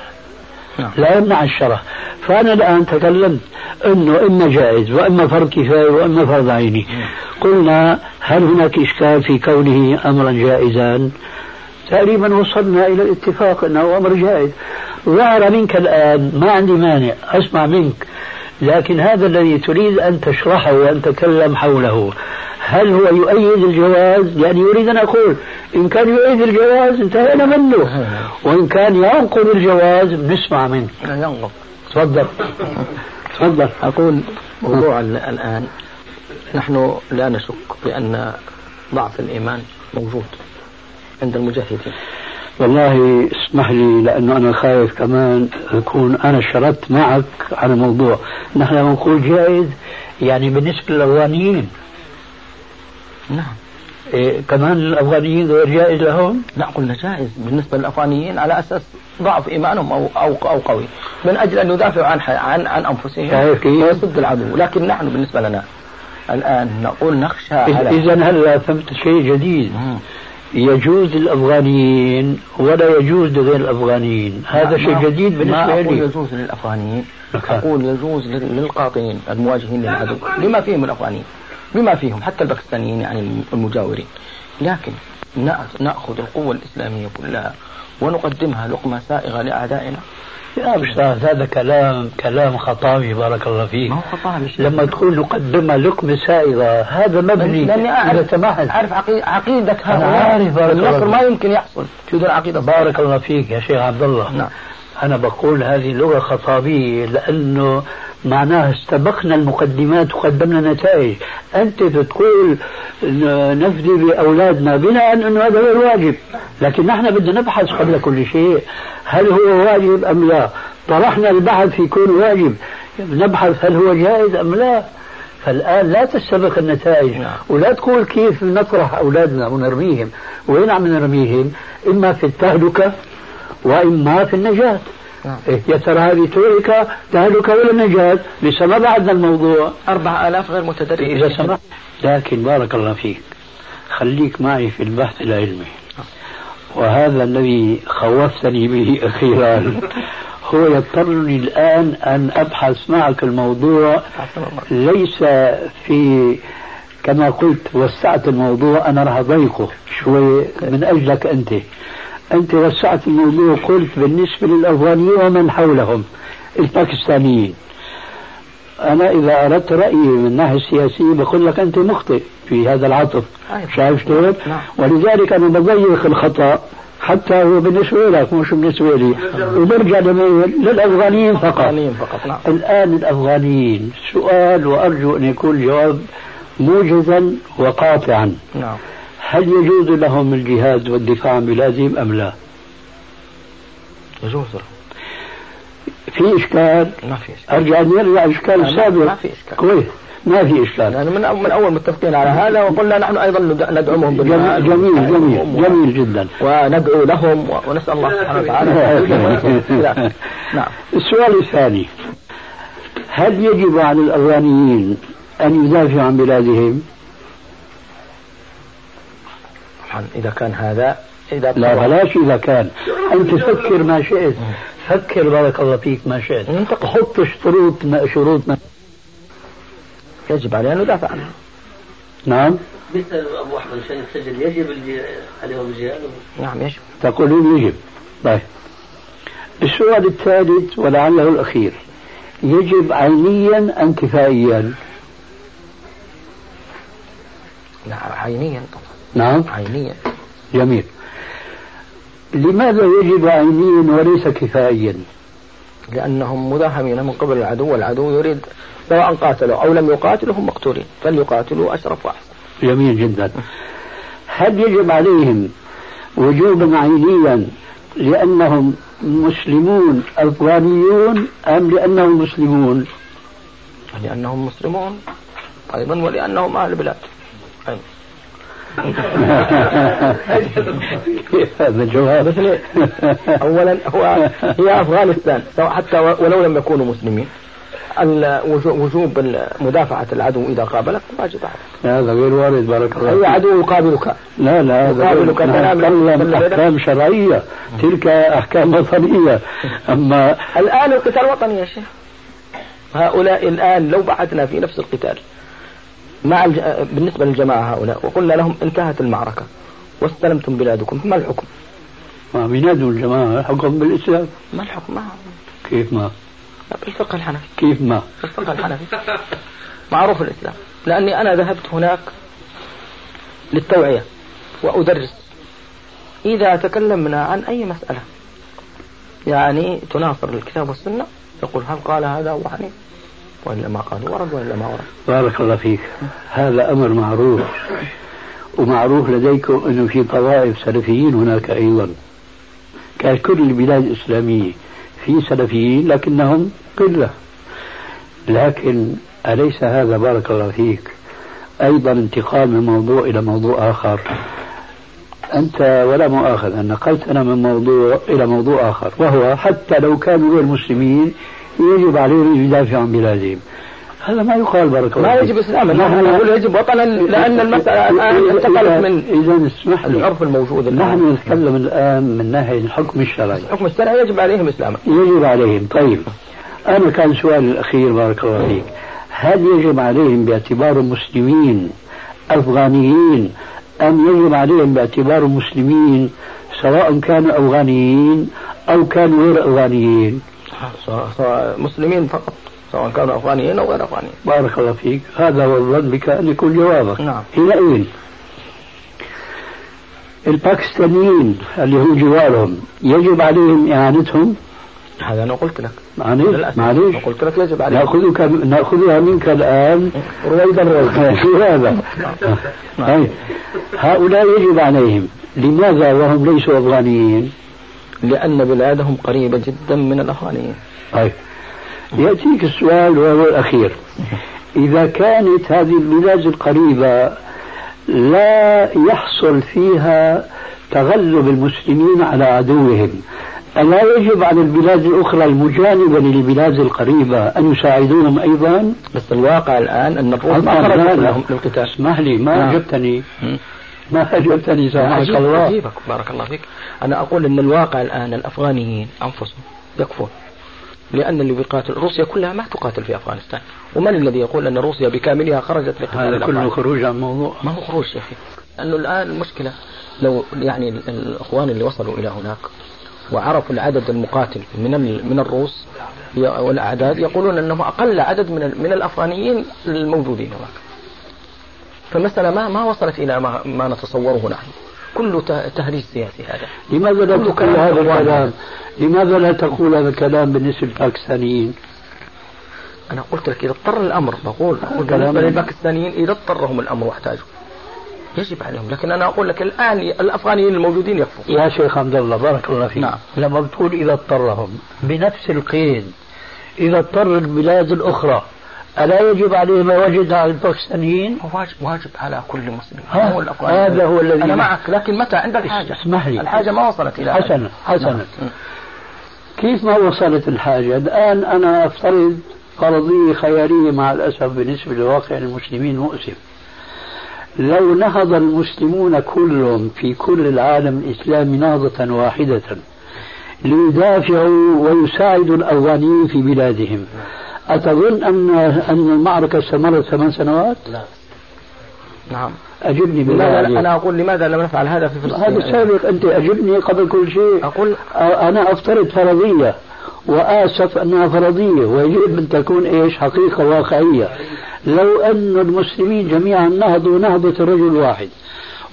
[SPEAKER 2] نعم. لا يمنع الشرح فأنا الآن تكلمت أنه إما جائز وإما فرض كفاية وإما فرض عيني. قلنا هل هناك إشكال في كونه أمرا جائزا؟ تقريبا وصلنا إلى الاتفاق أنه أمر جائز. ظهر منك الآن ما عندي مانع أسمع منك لكن هذا الذي تريد أن تشرحه وأن تتكلم حوله هل هو يؤيد الجواز؟ يعني يريد أن أقول إن كان يؤيد الجواز انتهينا منه. وإن كان ينقض الجواز بنسمع منه
[SPEAKER 3] ينقض.
[SPEAKER 2] تفضل. تفضل.
[SPEAKER 3] أقول موضوع الآن. نحن لا نشك بأن ضعف الإيمان موجود عند المجاهدين.
[SPEAKER 2] والله اسمح لي لأنه أنا خايف كمان أكون أنا شردت معك على الموضوع. نحن لما نقول جائز يعني بالنسبة للافغانيين
[SPEAKER 3] نعم.
[SPEAKER 2] إيه كمان الافغانيين غير جائز لهم؟
[SPEAKER 3] لا قلنا جائز. بالنسبة للأفغانيين على أساس ضعف إيمانهم أو أو أو قوي. من أجل أن يدافعوا عن عن عن أنفسهم ويصد العدو. لكن نحن بالنسبة لنا الآن نقول نخشى على
[SPEAKER 2] إذا هلا فهمت شيء جديد؟ يجوز للأفغانيين ولا يجوز لغير الأفغانيين؟ هذا شيء جديد بالنسبة
[SPEAKER 3] لي ما أقول يجوز للأفغانيين أقول يجوز للقاطنين المواجهين للعدو. بما فيهم الأفغانيين؟ بما فيهم حتى الباكستانيين يعني المجاورين. لكن ناخذ القوة الإسلامية كلها ونقدمها لقمة سائغة لأعدائنا.
[SPEAKER 2] يا أستاذ هذا كلام كلام خطابي بارك الله فيك.
[SPEAKER 3] ما هو خطابي
[SPEAKER 2] لما تقول نقدمها لقمة سائغة هذا مبني
[SPEAKER 3] لأني أعرف أعرف عقيدة هؤلاء. النصر ما يمكن يحصل. بدون عقيدة
[SPEAKER 2] بارك الله فيك يا شيخ عبد الله.
[SPEAKER 3] نعم.
[SPEAKER 2] أنا بقول هذه لغة خطابية لأنه معناها استبقنا المقدمات وقدمنا نتائج. أنت تقول نفدي بأولادنا بناء أنه هذا غير واجب لكن نحن بدنا نبحث قبل كل شيء هل هو واجب أم لا؟ طرحنا البحث في كون واجب. نبحث هل هو جائز أم لا؟ فالآن لا تستبق النتائج.
[SPEAKER 3] نعم.
[SPEAKER 2] ولا تقول كيف نطرح أولادنا ونرميهم. وين عم نرميهم؟ إما في التهلكة وإما في النجاة. نعم. إيه يا ترى هذه تهلك تهلك ولا نجاة؟ لسه ما بعدنا الموضوع.
[SPEAKER 3] أربع آلاف غير متدرج.
[SPEAKER 2] إذا سمحت. لكن بارك الله فيك خليك معي في البحث العلمي وهذا الذي خوفتني به أخيرا هو يضطرني الآن أن أبحث معك الموضوع. ليس في كما قلت وسعت الموضوع أنا راح أضيقه شوي. من أجلك أنت. أنت وسعت الموضوع قلت بالنسبة للأفغانيين ومن حولهم الباكستانيين أنا إذا أردت رأيي من الناحية السياسية بقول لك أنت مخطئ في هذا العطف شايف شلون؟ نعم. ولذلك أنا بضيق الخطأ حتى هو بالنسبة لك مش بالنسبة لي وبرجع للأفغانيين فقط فقط نعم. الآن الأفغانيين سؤال وأرجو أن يكون الجواب موجزا وقاطعا نعم. هل يجوز لهم الجهاد والدفاع عن بلادهم أم لا؟
[SPEAKER 3] يجوز
[SPEAKER 2] في إشكال؟
[SPEAKER 3] ما في إشكال.
[SPEAKER 2] أرجع نرجع إشكال السابق
[SPEAKER 3] ما في إشكال.
[SPEAKER 2] كويس. ما في إشكال.
[SPEAKER 3] يعني من من أول متفقين على هذا وقلنا نحن أيضا ندعمهم
[SPEAKER 2] بالمال جميل جميل جميل جدا.
[SPEAKER 3] وندعو لهم ونسأل الله سبحانه وتعالى.
[SPEAKER 2] نعم. السؤال الثاني. هل يجب على الأفغانيين أن يدافعوا عن بلادهم؟
[SPEAKER 3] إذا كان هذا إذا
[SPEAKER 2] لا بلاش إذا كان. أنت فكر ما شئت. فكر بارك الله فيك ما شئت. حط شروط ما شروط ما
[SPEAKER 3] يجب علينا أن ندافع عنها.
[SPEAKER 2] نعم.
[SPEAKER 6] مثل أبو أحمد عشان يسجل يجب عليهم الجهاد؟
[SPEAKER 3] نعم يجب.
[SPEAKER 2] تقولون يجب. طيب. السؤال الثالث ولعله الأخير. يجب عينيا أم كفائيا؟
[SPEAKER 3] نعم عينيا طبعا.
[SPEAKER 2] نعم.
[SPEAKER 3] عينيا.
[SPEAKER 2] جميل. لماذا يجب عينيا وليس كفائيا؟
[SPEAKER 3] لأنهم مداهمين من قبل العدو والعدو يريد سواء قاتلوا أو لم يقاتلوا هم مقتولين فليقاتلوا أشرف وأحسن
[SPEAKER 2] جميل جدا. هل يجب عليهم وجوبا عينيا لأنهم مسلمون أفغانيون أم لأنهم مسلمون؟
[SPEAKER 3] لأنهم مسلمون أيضا ولأنهم أهل البلاد. أيضا
[SPEAKER 2] هذا الجواب
[SPEAKER 3] اولا هو هي أفغانستان حتى ولو لم يكونوا مسلمين. وجوب مدافعة العدو إذا قابلك واجب
[SPEAKER 2] هذا غير وارد بارك الله
[SPEAKER 3] أي عدو يقابلك.
[SPEAKER 2] لا لا هذا يقابلك نتكلم أحكام شرعية تلك أحكام وطنية. أما
[SPEAKER 3] الآن القتال وطني يا شيخ. هؤلاء الآن لو بعثنا في نفس القتال مع الج... بالنسبة للجماعة هؤلاء وقلنا لهم انتهت المعركة واستلمتم بلادكم ما الحكم؟
[SPEAKER 2] ما بينادوا الجماعة حكم بالإسلام
[SPEAKER 3] ما الحكم؟ ما
[SPEAKER 2] كيف ما؟
[SPEAKER 3] بالفقه الحنفي
[SPEAKER 2] كيف ما؟
[SPEAKER 3] بالفقه الحنفي معروف الإسلام لأني أنا ذهبت هناك للتوعية وأدرس إذا تكلمنا عن أي مسألة يعني تناصر الكتاب والسنة يقول هل قال هذا أبو حنيفة وإلا ما قال ورد وإلا ما ورد.
[SPEAKER 2] بارك الله فيك. هذا أمر معروف. ومعروف لديكم أنه في طوائف سلفيين هناك أيضا. ككل البلاد الإسلامية. في سلفيين لكنهم قلة. لكن أليس هذا بارك الله فيك؟ أيضا انتقال من موضوع إلى موضوع آخر. أنت ولا مؤاخذ أن نقلتنا من موضوع إلى موضوع آخر. وهو حتى لو كانوا غير مسلمين يجب عليهم أن يدافعوا عن بلادهم. هذا ما يقال بارك الله
[SPEAKER 3] ما يجب اسلاما نحن نقول يجب وطنا لأن المسألة الآن انتقلت من
[SPEAKER 2] إذا اسمح لي.
[SPEAKER 3] العرف الموجود
[SPEAKER 2] الآن. نحن نتكلم الآن من ناحية الحكم الشرعي.
[SPEAKER 3] الحكم الشرعي يجب عليهم إسلاما.
[SPEAKER 2] يجب عليهم. طيب أنا كان سؤالي الأخير بارك الله فيك. هل يجب عليهم باعتبار مسلمين أفغانيين أم يجب عليهم باعتبار مسلمين سواء كانوا أفغانيين أو كانوا غير
[SPEAKER 3] أفغانيين؟ مسلمين فقط سواء كانوا أفغانيين أو غير أفغانيين.
[SPEAKER 2] بارك الله فيك، هذا هو الظن بك ان يكون جوابك.
[SPEAKER 3] نعم.
[SPEAKER 2] حينئذ الباكستانيين اللي هم جوارهم يجب عليهم إعانتهم؟
[SPEAKER 3] هذا أنا قلت لك.
[SPEAKER 2] معليش معليش
[SPEAKER 3] قلت لك يجب عليهم.
[SPEAKER 2] نأخذك نأخذها منك الآن رويدا رويدا شو هذا؟ هؤلاء يجب عليهم، لماذا وهم ليسوا أفغانيين؟
[SPEAKER 3] لأن بلادهم قريبة جدا من الأفغانيين
[SPEAKER 2] طيب. يأتيك السؤال وهو الأخير. إذا كانت هذه البلاد القريبة لا يحصل فيها تغلب المسلمين على عدوهم ألا يجب على البلاد الأخرى المجانبة للبلاد القريبة أن يساعدونهم أيضا؟
[SPEAKER 3] بس الواقع الآن أن ما خرجت لهم للقتال.
[SPEAKER 2] اسمح لي ما نعم. أجبتني. ما أجبتني
[SPEAKER 3] سامحك الله. أجيبك بارك الله فيك. أنا أقول أن الواقع الآن الأفغانيين أنفسهم يكفون. لأن اللي بيقاتل روسيا كلها ما تقاتل في أفغانستان. ومن الذي يقول أن روسيا بكاملها خرجت
[SPEAKER 2] لقتال هذا كله خروج عن موضوع.
[SPEAKER 3] ما هو خروج يا أخي؟ لأنه الآن المشكلة لو يعني الإخوان اللي وصلوا إلى هناك وعرفوا العدد المقاتل من من الروس والأعداد يقولون أنه أقل عدد من من الأفغانيين الموجودين هناك. فالمسألة ما ما وصلت إلى ما, ما نتصوره نحن. كله تهريج سياسي هذا.
[SPEAKER 2] لماذا لا تقول هذا الكلام؟ لماذا لا تقول هذا الكلام بالنسبة للباكستانيين؟
[SPEAKER 3] أنا قلت لك إذا اضطر الأمر بقول بالنسبة للباكستانيين إذا اضطرهم الأمر واحتاجوا. يجب عليهم. لكن أنا أقول لك الآن الأفغانيين الموجودين يكفوا
[SPEAKER 2] يا شيخ عبد الله بارك الله فيك. نعم. لما بتقول إذا اضطرهم بنفس القيد إذا اضطر البلاد الأخرى ألا يجب عليه ما وجد على الباكستانيين؟
[SPEAKER 3] واجب واجب على كل مسلم.
[SPEAKER 2] هو هذا هو الذي
[SPEAKER 3] أنا معك لكن متى؟ عند الحاجة.
[SPEAKER 2] اسمح لي.
[SPEAKER 3] الحاجة ما وصلت إلى
[SPEAKER 2] حسنا حسنا نعم. كيف ما وصلت الحاجة؟ الآن أنا أفترض فرضية خيالية مع الأسف بالنسبة لواقع المسلمين مؤسف. لو نهض المسلمون كلهم في كل العالم الإسلامي نهضة واحدة ليدافعوا ويساعدوا الأفغانيين في بلادهم. أتظن أن أن المعركة استمرت ثمان سنوات؟ لا.
[SPEAKER 3] نعم.
[SPEAKER 2] أجبني
[SPEAKER 3] بالله أنا أقول لماذا لم نفعل هذا في فلسطين؟
[SPEAKER 2] هذا سابق أنت أجبني قبل كل شيء. أقول أنا أفترض فرضية وآسف أنها فرضية ويجب أن تكون إيش؟ حقيقة واقعية. لو أن المسلمين جميعا نهضوا نهضة رجل واحد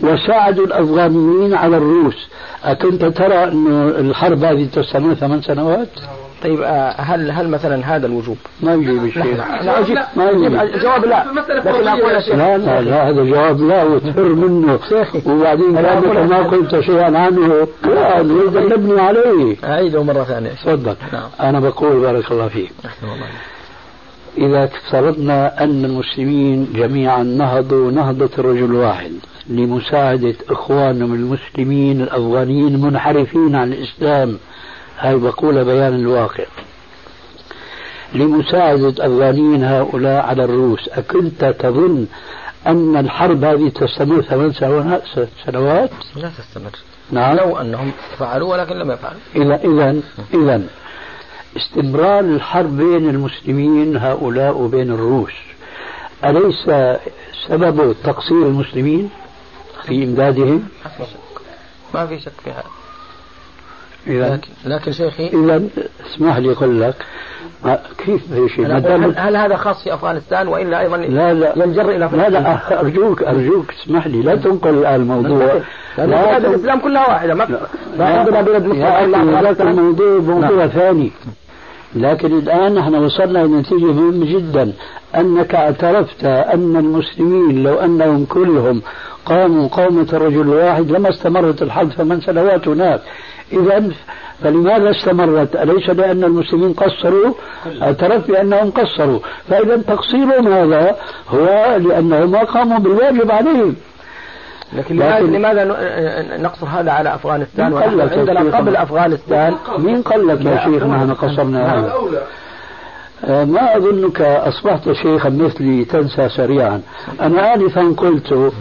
[SPEAKER 2] وساعدوا الأفغانيين على الروس أكنت ترى أن الحرب هذه تستمر ثمان سنوات؟
[SPEAKER 3] طيب آه، هل هل مثلا هذا الوجوب؟
[SPEAKER 2] ما يجيب الشيء
[SPEAKER 3] لا أجيب ما يجيب الجواب لا.
[SPEAKER 2] لكن أقول لا لا لا هذا جواب لا وتفر منه. وبعدين قالك ما قلت شيئا عنه. لا أن نبني عليه.
[SPEAKER 3] أعيده مرة ثانية.
[SPEAKER 2] تفضل. نعم. أنا بقول بارك الله فيك. إذا افترضنا أن المسلمين جميعا نهضوا نهضة رجل واحد لمساعدة إخوانهم المسلمين الأفغانيين المنحرفين عن الإسلام هاي بقولها بيان الواقع. لمساعدة أفغانيين هؤلاء على الروس أكنت تظن أن الحرب هذه تستمر ثمان سنوات؟
[SPEAKER 3] لا تستمر.
[SPEAKER 2] نعم.
[SPEAKER 3] لو أنهم فعلوا ولكن لم يفعلوا.
[SPEAKER 2] إذا إذا إذا استمرار الحرب بين المسلمين هؤلاء وبين الروس أليس سبب تقصير المسلمين في إمدادهم؟
[SPEAKER 3] ما في شك في هذا. إذا لكن, شيخي
[SPEAKER 2] إذا اسمح لي أقول لك كيف شيء؟
[SPEAKER 3] هل, هل هذا خاص في أفغانستان وإلا أيضا
[SPEAKER 2] لا لا.
[SPEAKER 3] ينجر إلى
[SPEAKER 2] لا لا أرجوك أرجوك اسمح لي لا تنقل الآن الموضوع.
[SPEAKER 3] لا الإسلام كلها واحدة ما,
[SPEAKER 2] ما عندنا بلد مسلم الموضوع موضوع نعم. ثاني. لكن الآن نحن وصلنا إلى نتيجة مهمة جدا أنك اعترفت أن المسلمين لو أنهم كلهم قاموا قومة رجل واحد لما استمرت الحرب ثمان سنوات هناك. إذا فلماذا استمرت؟ أليس لأن المسلمين قصروا؟ اعترف بأنهم قصروا، فإذا تقصيرهم هذا هو لأنهم ما قاموا بالواجب عليهم.
[SPEAKER 3] لكن, لكن لماذا نقصر هذا على أفغانستان عندنا قبل أفغانستان
[SPEAKER 2] مين قال لك يا شيخ نحن قصرنا هذا؟ آه، ما أظنك أصبحت شيخا مثلي تنسى سريعا أنا آنفا قلت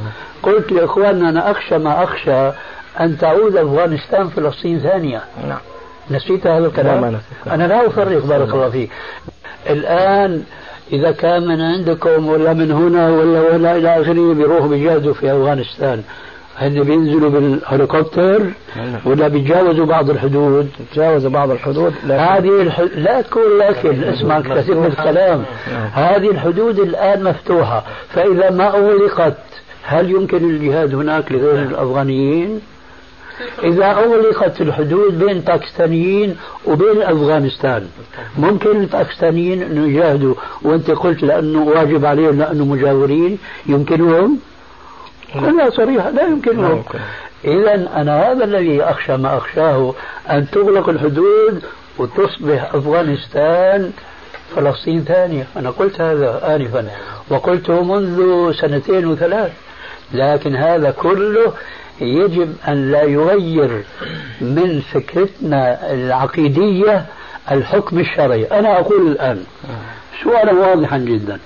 [SPEAKER 2] قلت لإخواننا أنا أخشى ما أخشى أن تعود أفغانستان فلسطين ثانية.
[SPEAKER 3] نعم.
[SPEAKER 2] نسيت هذا الكلام؟ أنا لا أفرق بارك الله فيك. الآن إذا كان من عندكم ولا من هنا ولا ولا إلى آخره بيروحوا بيجاهدوا في أفغانستان هن بينزلوا بالهليكوبتر ولا بيتجاوزوا بعض الحدود؟
[SPEAKER 3] تجاوزوا بعض الحدود
[SPEAKER 2] هذه الح... لا تقول لكن اسمع تتم الكلام. نعم. هذه الحدود الآن مفتوحة فإذا ما أغلقت هل يمكن الجهاد هناك لغير الأفغانيين؟ إذا أغلقت الحدود بين باكستانيين وبين أفغانستان ممكن الباكستانيين أن يجاهدوا. وأنت قلت لأنه واجب عليهم لأنه مجاورين يمكنهم؟ لا صريحة لا يمكنهم. إذا أنا هذا الذي أخشى ما أخشاه أن تغلق الحدود وتصبح أفغانستان فلسطين ثانية. أنا قلت هذا آنفا وقلته منذ سنتين وثلاث لكن هذا كله يجب أن لا يغير من فكرتنا العقيدية الحكم الشرعي أنا أقول الآن سؤالا واضحا جدا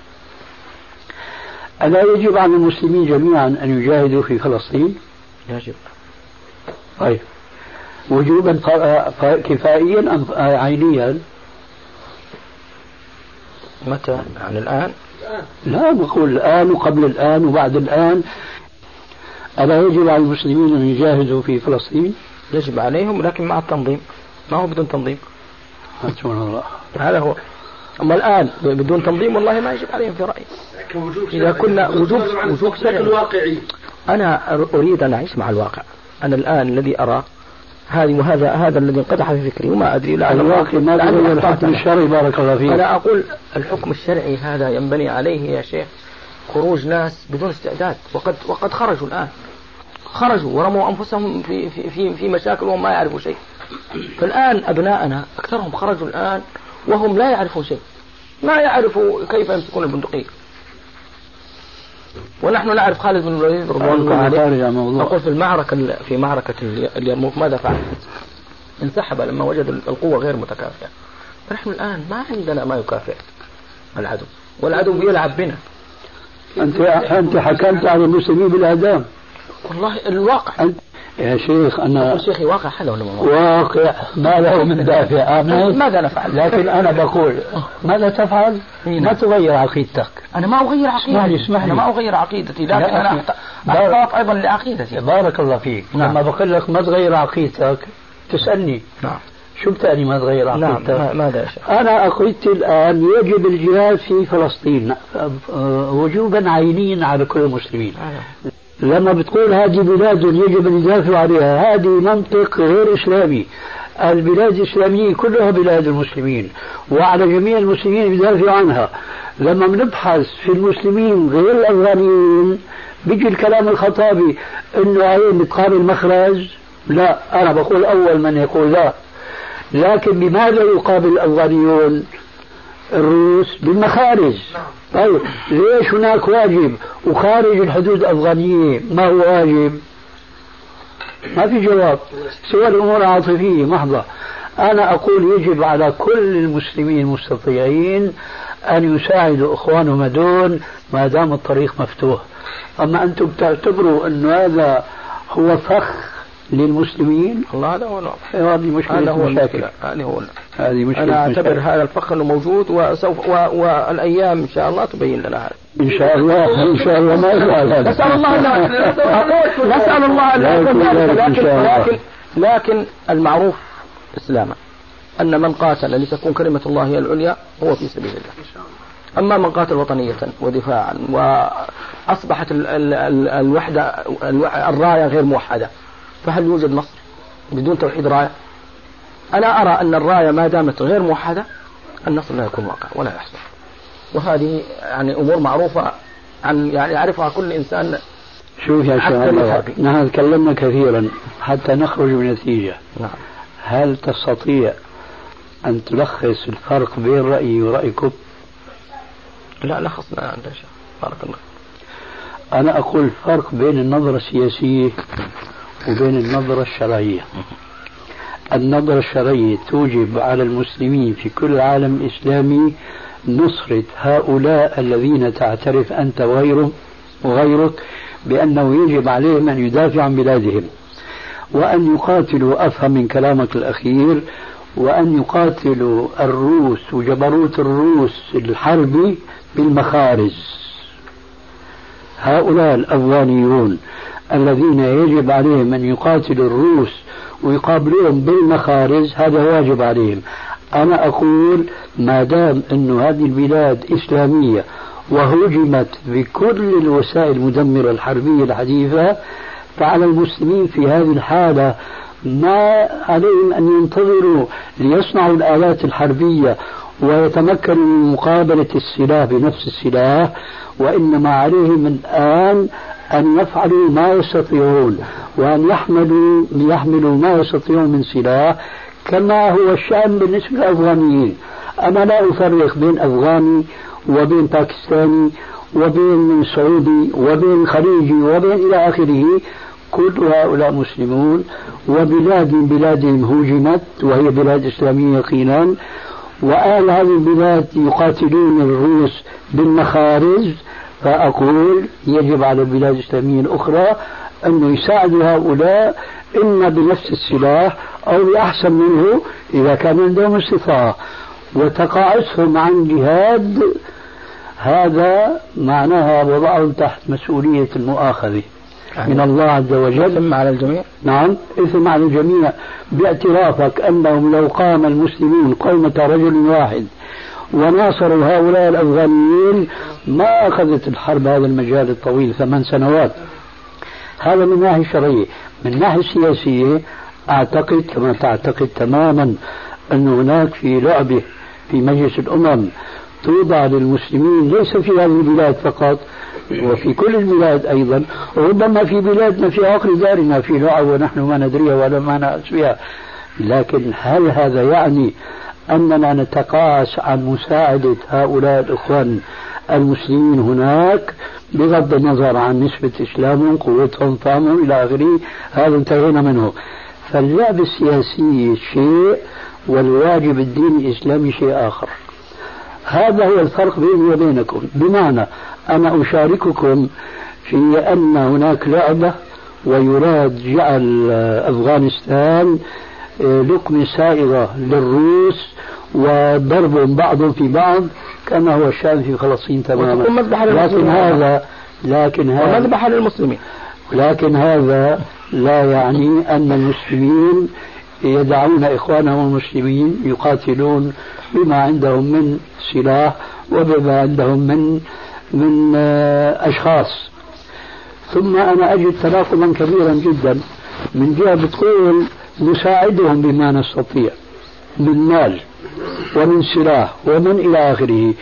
[SPEAKER 2] ألا يجب على المسلمين جميعا أن يجاهدوا في فلسطين؟
[SPEAKER 3] يجب
[SPEAKER 2] طيب وجوبا كفائيا أم عينيا؟
[SPEAKER 3] متى؟ يعني الآن؟
[SPEAKER 2] لا نقول الآن وقبل الآن وبعد الآن ألا يجب على المسلمين أن يجاهدوا في فلسطين؟
[SPEAKER 3] يجب عليهم لكن مع التنظيم. ما هو بدون تنظيم؟
[SPEAKER 2] الله.
[SPEAKER 3] هذا هو. أما الآن بدون تنظيم والله ما يجب عليهم في رأيي. إذا كنا وجوب وجوب شرعي الواقعي أنا أريد أن أعيش مع الواقع. أنا الآن الذي أرى هذه وهذا هذا الذي انقدح في فكري وما أدري لعل
[SPEAKER 2] الواقع ما الحكم الشرعي بارك الله فيك.
[SPEAKER 3] أنا أقول الحكم الشرعي هذا ينبني عليه يا شيخ. خروج ناس بدون استعداد. وقد وقد خرجوا الآن. خرجوا ورموا أنفسهم في في في, في مشاكل وهم ما يعرفوا شيء. فالآن أبناءنا أكثرهم خرجوا الآن وهم لا يعرفون شيء. ما يعرفوا كيف يمسكون البندقية. ونحن نعرف خالد بن الوليد رضوان الله عليه. نقول في المعركة في معركة اليرموك ماذا فعل؟ انسحب لما وجد القوة غير متكافئة. فنحن الآن ما عندنا ما يكافئ العدو. والعدو بيلعب بنا.
[SPEAKER 2] أنت أنت حكمت على المسلمين بالإعدام
[SPEAKER 3] والله الواقع.
[SPEAKER 2] أنت يا شيخ أنا
[SPEAKER 3] شيخي واقع هذا ولا
[SPEAKER 2] واقع. ما له من دافع.
[SPEAKER 3] ماذا نفعل؟
[SPEAKER 2] لكن أنا بقول ماذا تفعل؟ ما تغير عقيدتك.
[SPEAKER 3] أنا ما أغير عقيدتي. اسمح لي أنا ما أغير عقيدتي لكن أنا أحتاط أيضا لعقيدتي.
[SPEAKER 2] بارك الله فيك. نعم. لما بقول لك ما تغير عقيدتك تسألني. نعم. شو بتعني ما تغير؟ عقيدتك؟ نعم ماذا أنا عقيدتي الآن يجب الجهاد في فلسطين وجوبا عينيا على كل المسلمين. لما بتقول هذه بلاد يجب أن يدافعوا عليها هذه منطق غير إسلامي. البلاد الإسلامية كلها بلاد المسلمين وعلى جميع المسلمين يدافعوا عنها. لما بنبحث في المسلمين غير الأفغانيين بيجي الكلام الخطابي إنه هي بتقابل مخرج؟ لا أنا بقول أول من يقول لا. لكن بماذا يقابل الافغانيون الروس بالمخارج؟ طيب ليش هناك واجب وخارج الحدود الأفغانية ما هو واجب؟ ما في جواب. سوى الأمور عاطفية محضة أنا أقول يجب على كل المسلمين المستطيعين أن يساعدوا إخوانهم هذول ما دام الطريق مفتوح. أما أنتم تعتبروا أن هذا هو فخ للمسلمين.
[SPEAKER 3] الله هذا هو
[SPEAKER 2] هذه مشكلة
[SPEAKER 3] هذا هو
[SPEAKER 2] المشاكل.
[SPEAKER 3] هذه هو
[SPEAKER 2] هذه مشكلة
[SPEAKER 3] أنا أعتبر هذا الفخ أنه موجود وسوف و... والأيام إن شاء الله تبين لنا هذا.
[SPEAKER 2] إن شاء الله إن شاء الله ما يفعل هذا.
[SPEAKER 3] نسأل الله أن نسأل الله أن يكون لكن لكن لكن المعروف إسلاما أن من قاتل لتكون كلمة الله هي العليا هو في سبيل الله. أما من قاتل وطنية ودفاعا وأصبحت الوحدة الراية غير موحدة فهل يوجد نصر بدون توحيد راية؟ أنا أرى أن الراية ما دامت غير موحدة النصر لا يكون واقع ولا يحصل. وهذه يعني أمور معروفة عن يعني يعرفها كل إنسان.
[SPEAKER 2] شوف يا شيخ نحن تكلمنا كثيرا حتى نخرج بنتيجة. نعم. هل تستطيع أن تلخص الفرق بين رأيي ورأيكم؟
[SPEAKER 3] لا لخصنا شيخ. بارك الله
[SPEAKER 2] أنا أقول الفرق بين النظرة السياسية وبين النظرة الشرعية. النظرة الشرعية توجب على المسلمين في كل العالم الإسلامي نصرة هؤلاء الذين تعترف أنت وغيرهم وغيرك بأنه يجب عليهم أن يدافعوا عن بلادهم وأن يقاتلوا أفهم من كلامك الأخير وأن يقاتلوا الروس وجبروت الروس الحربي بالمخارج. هؤلاء الأفغانيون الذين يجب عليهم أن يقاتلوا الروس ويقابلوهم بالمخارج هذا واجب عليهم. أنا أقول ما دام أن هذه البلاد إسلامية وهجمت بكل الوسائل المدمرة الحربية الحديثة فعلى المسلمين في هذه الحالة ما عليهم أن ينتظروا ليصنعوا الآلات الحربية ويتمكنوا من مقابلة السلاح بنفس السلاح وإنما عليهم الآن أن يفعلوا ما يستطيعون وأن يحملوا يحملوا ما يستطيعون من سلاح كما هو الشأن بالنسبة للأفغانيين. أنا لا أفرق بين أفغاني وبين باكستاني وبين سعودي وبين خليجي وبين إلى آخره كل هؤلاء مسلمون وبلاد بلادهم هوجمت وهي بلاد إسلامية يقينا وآل هذه البلاد يقاتلون الروس بالمخارج فأقول يجب على البلاد الإسلامية الأخرى أن يساعدوا هؤلاء إما بنفس السلاح أو بأحسن منه إذا كان عندهم استطاعة. وتقاعسهم عن جهاد هذا معناها وضعهم تحت مسؤولية المؤاخذة. من الله عز وجل.
[SPEAKER 3] إثم على الجميع.
[SPEAKER 2] نعم إثم على الجميع. باعترافك أنهم لو قام المسلمون قومة رجل واحد وناصروا هؤلاء الأفغانيين ما أخذت الحرب هذا المجال الطويل ثمان سنوات. هذا من الناحية الشرعية من الناحية السياسية أعتقد كما تعتقد تماما أن هناك في لعبة في مجلس الأمم توضع للمسلمين ليس في هذه البلاد فقط وفي كل البلاد أيضا وربما في بلادنا في عقر دارنا في لعب ونحن ما ندريها ولا ما نأس بها لكن هل هذا يعني أننا نتقاعس عن مساعدة هؤلاء الإخوان المسلمين هناك بغض النظر عن نسبة إسلامهم قوتهم فهمهم إلى آخره هذا انتهينا منه. فاللعب السياسي شيء والواجب الديني الإسلامي شيء آخر. هذا هو الفرق بيني وبينكم. بمعنى أنا أشارككم في أن هناك لعبة ويراد جعل أفغانستان لقمة سائغة للروس وضرب بعضهم في بعض كما هو الشأن في فلسطين تماما. لكن هذا لكن هذا
[SPEAKER 3] ومذبحة للمسلمين.
[SPEAKER 2] لكن هذا لا يعني أن المسلمين يدعون إخوانهم المسلمين يقاتلون بما عندهم من سلاح وبما عندهم من من آه، أشخاص. ثم أنا أجد تناقضا كبيرا جدا من جهة بتقول نساعدهم بما نستطيع من مال ومن سلاح ومن إلى آخره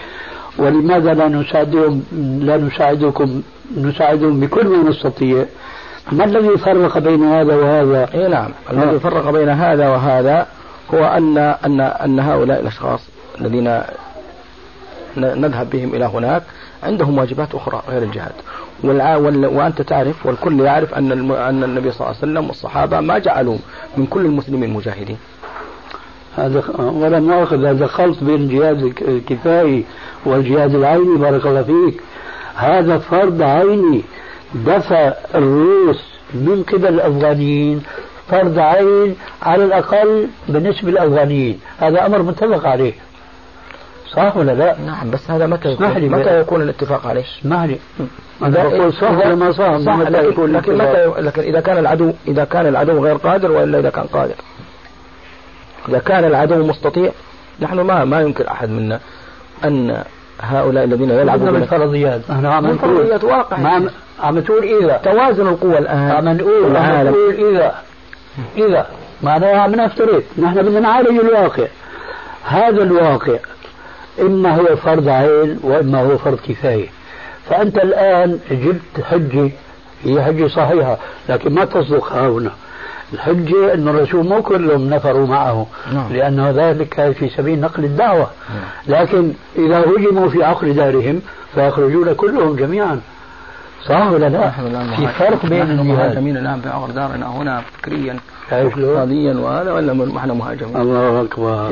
[SPEAKER 2] ولماذا لا نساعدهم لا نساعدكم نساعدهم بكل ما نستطيع ما الذي فرق بين هذا وهذا؟
[SPEAKER 3] اي نعم، الذي آه. فرق بين هذا وهذا هو ان ان أن هؤلاء الأشخاص الذين نذهب بهم إلى هناك عندهم واجبات أخرى غير الجهاد وأنت تعرف والكل يعرف أن أن النبي صلى الله عليه وسلم والصحابة ما جعلوا من كل المسلمين مجاهدين.
[SPEAKER 2] هذا ولا مؤاخذ هذا خلط بين الجهاد الكفائي والجهاد العيني بارك الله فيك. هذا فرض عيني دفع الروس من قبل الأفغانيين فرض عين على الأقل بالنسبة للأفغانيين. هذا أمر متفق عليه. صح ولا لا؟
[SPEAKER 3] نعم بس هذا متى يكون؟ لي متى يكون الاتفاق؟ عليه؟
[SPEAKER 2] اسمح لي أنا بقول صح ولا ما صح؟
[SPEAKER 3] صح متى لكن, يكون لكن متى لكن إذا كان العدو إذا كان العدو غير قادر وإلا إذا كان قادر؟ إذا كان العدو مستطيع نحن ما ما ينكر أحد منا أن هؤلاء الذين يلعبون
[SPEAKER 2] بالفرضيات
[SPEAKER 3] إحنا عم نقول واقع.
[SPEAKER 2] ما عم تقول إذا.
[SPEAKER 3] توازن القوى الآن.
[SPEAKER 2] عم نقول عم نقول إذا. إذا. معناها عم نفترض. نحن بدنا نعالج الواقع. هذا الواقع. إما هو فرض عين وإما هو فرض كفاية فأنت الآن جبت حجة هي حجة صحيحة لكن ما تصدق هنا الحجة أن الرسول مو كلهم نفروا معه نعم. لأنه ذلك في سبيل نقل الدعوة نعم. لكن إذا هجموا في عقر دارهم فيخرجون كلهم جميعا صح ولا لا؟ في فرق بين
[SPEAKER 3] المهاجمين الآن في عقر دارنا هنا فكريا اقتصاديا وهذا ولا نحن مهاجمين
[SPEAKER 2] الله أكبر.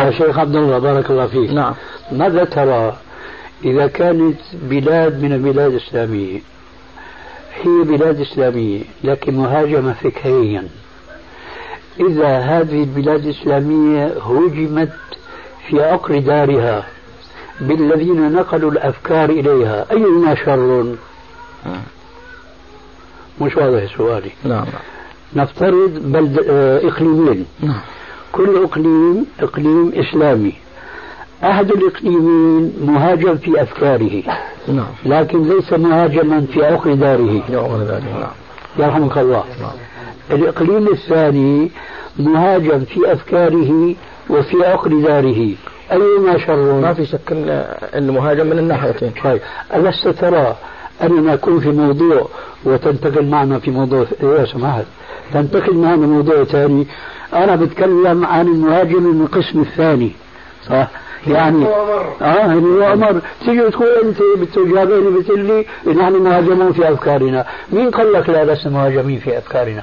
[SPEAKER 2] يا شيخ عبد الله بارك الله فيك.
[SPEAKER 3] نعم.
[SPEAKER 2] ماذا ترى إذا كانت بلاد من البلاد الإسلامية؟ هي بلاد إسلامية لكن مهاجمة فكريا. إذا هذه البلاد الإسلامية هجمت في عقر دارها بالذين نقلوا الأفكار إليها أيهما شر؟ مش واضح سؤالي
[SPEAKER 3] نعم
[SPEAKER 2] نفترض بلد آه، إقليمين نعم. كل إقليم إقليم إسلامي أحد الإقليمين مهاجم في أفكاره نعم. لكن ليس مهاجما في عقر داره نعم. يرحمك الله نعم. الإقليم الثاني مهاجم في أفكاره وفي عقر داره أيما شر
[SPEAKER 3] ما في شك المهاجم من الناحيتين.
[SPEAKER 2] طيب. ألست ترى أننا نكون في موضوع وتنتقل معنا في موضوع يا سماحة؟ تنتقل معنا موضوع ثاني. أنا بتكلم عن المهاجم من القسم الثاني. صح؟ يعني آه اللي هو أمر تيجي تقول أنت بتجابيني بتقول لي نحن مهاجمون في أفكارنا. مين قال لك لا لسنا مهاجمين في أفكارنا؟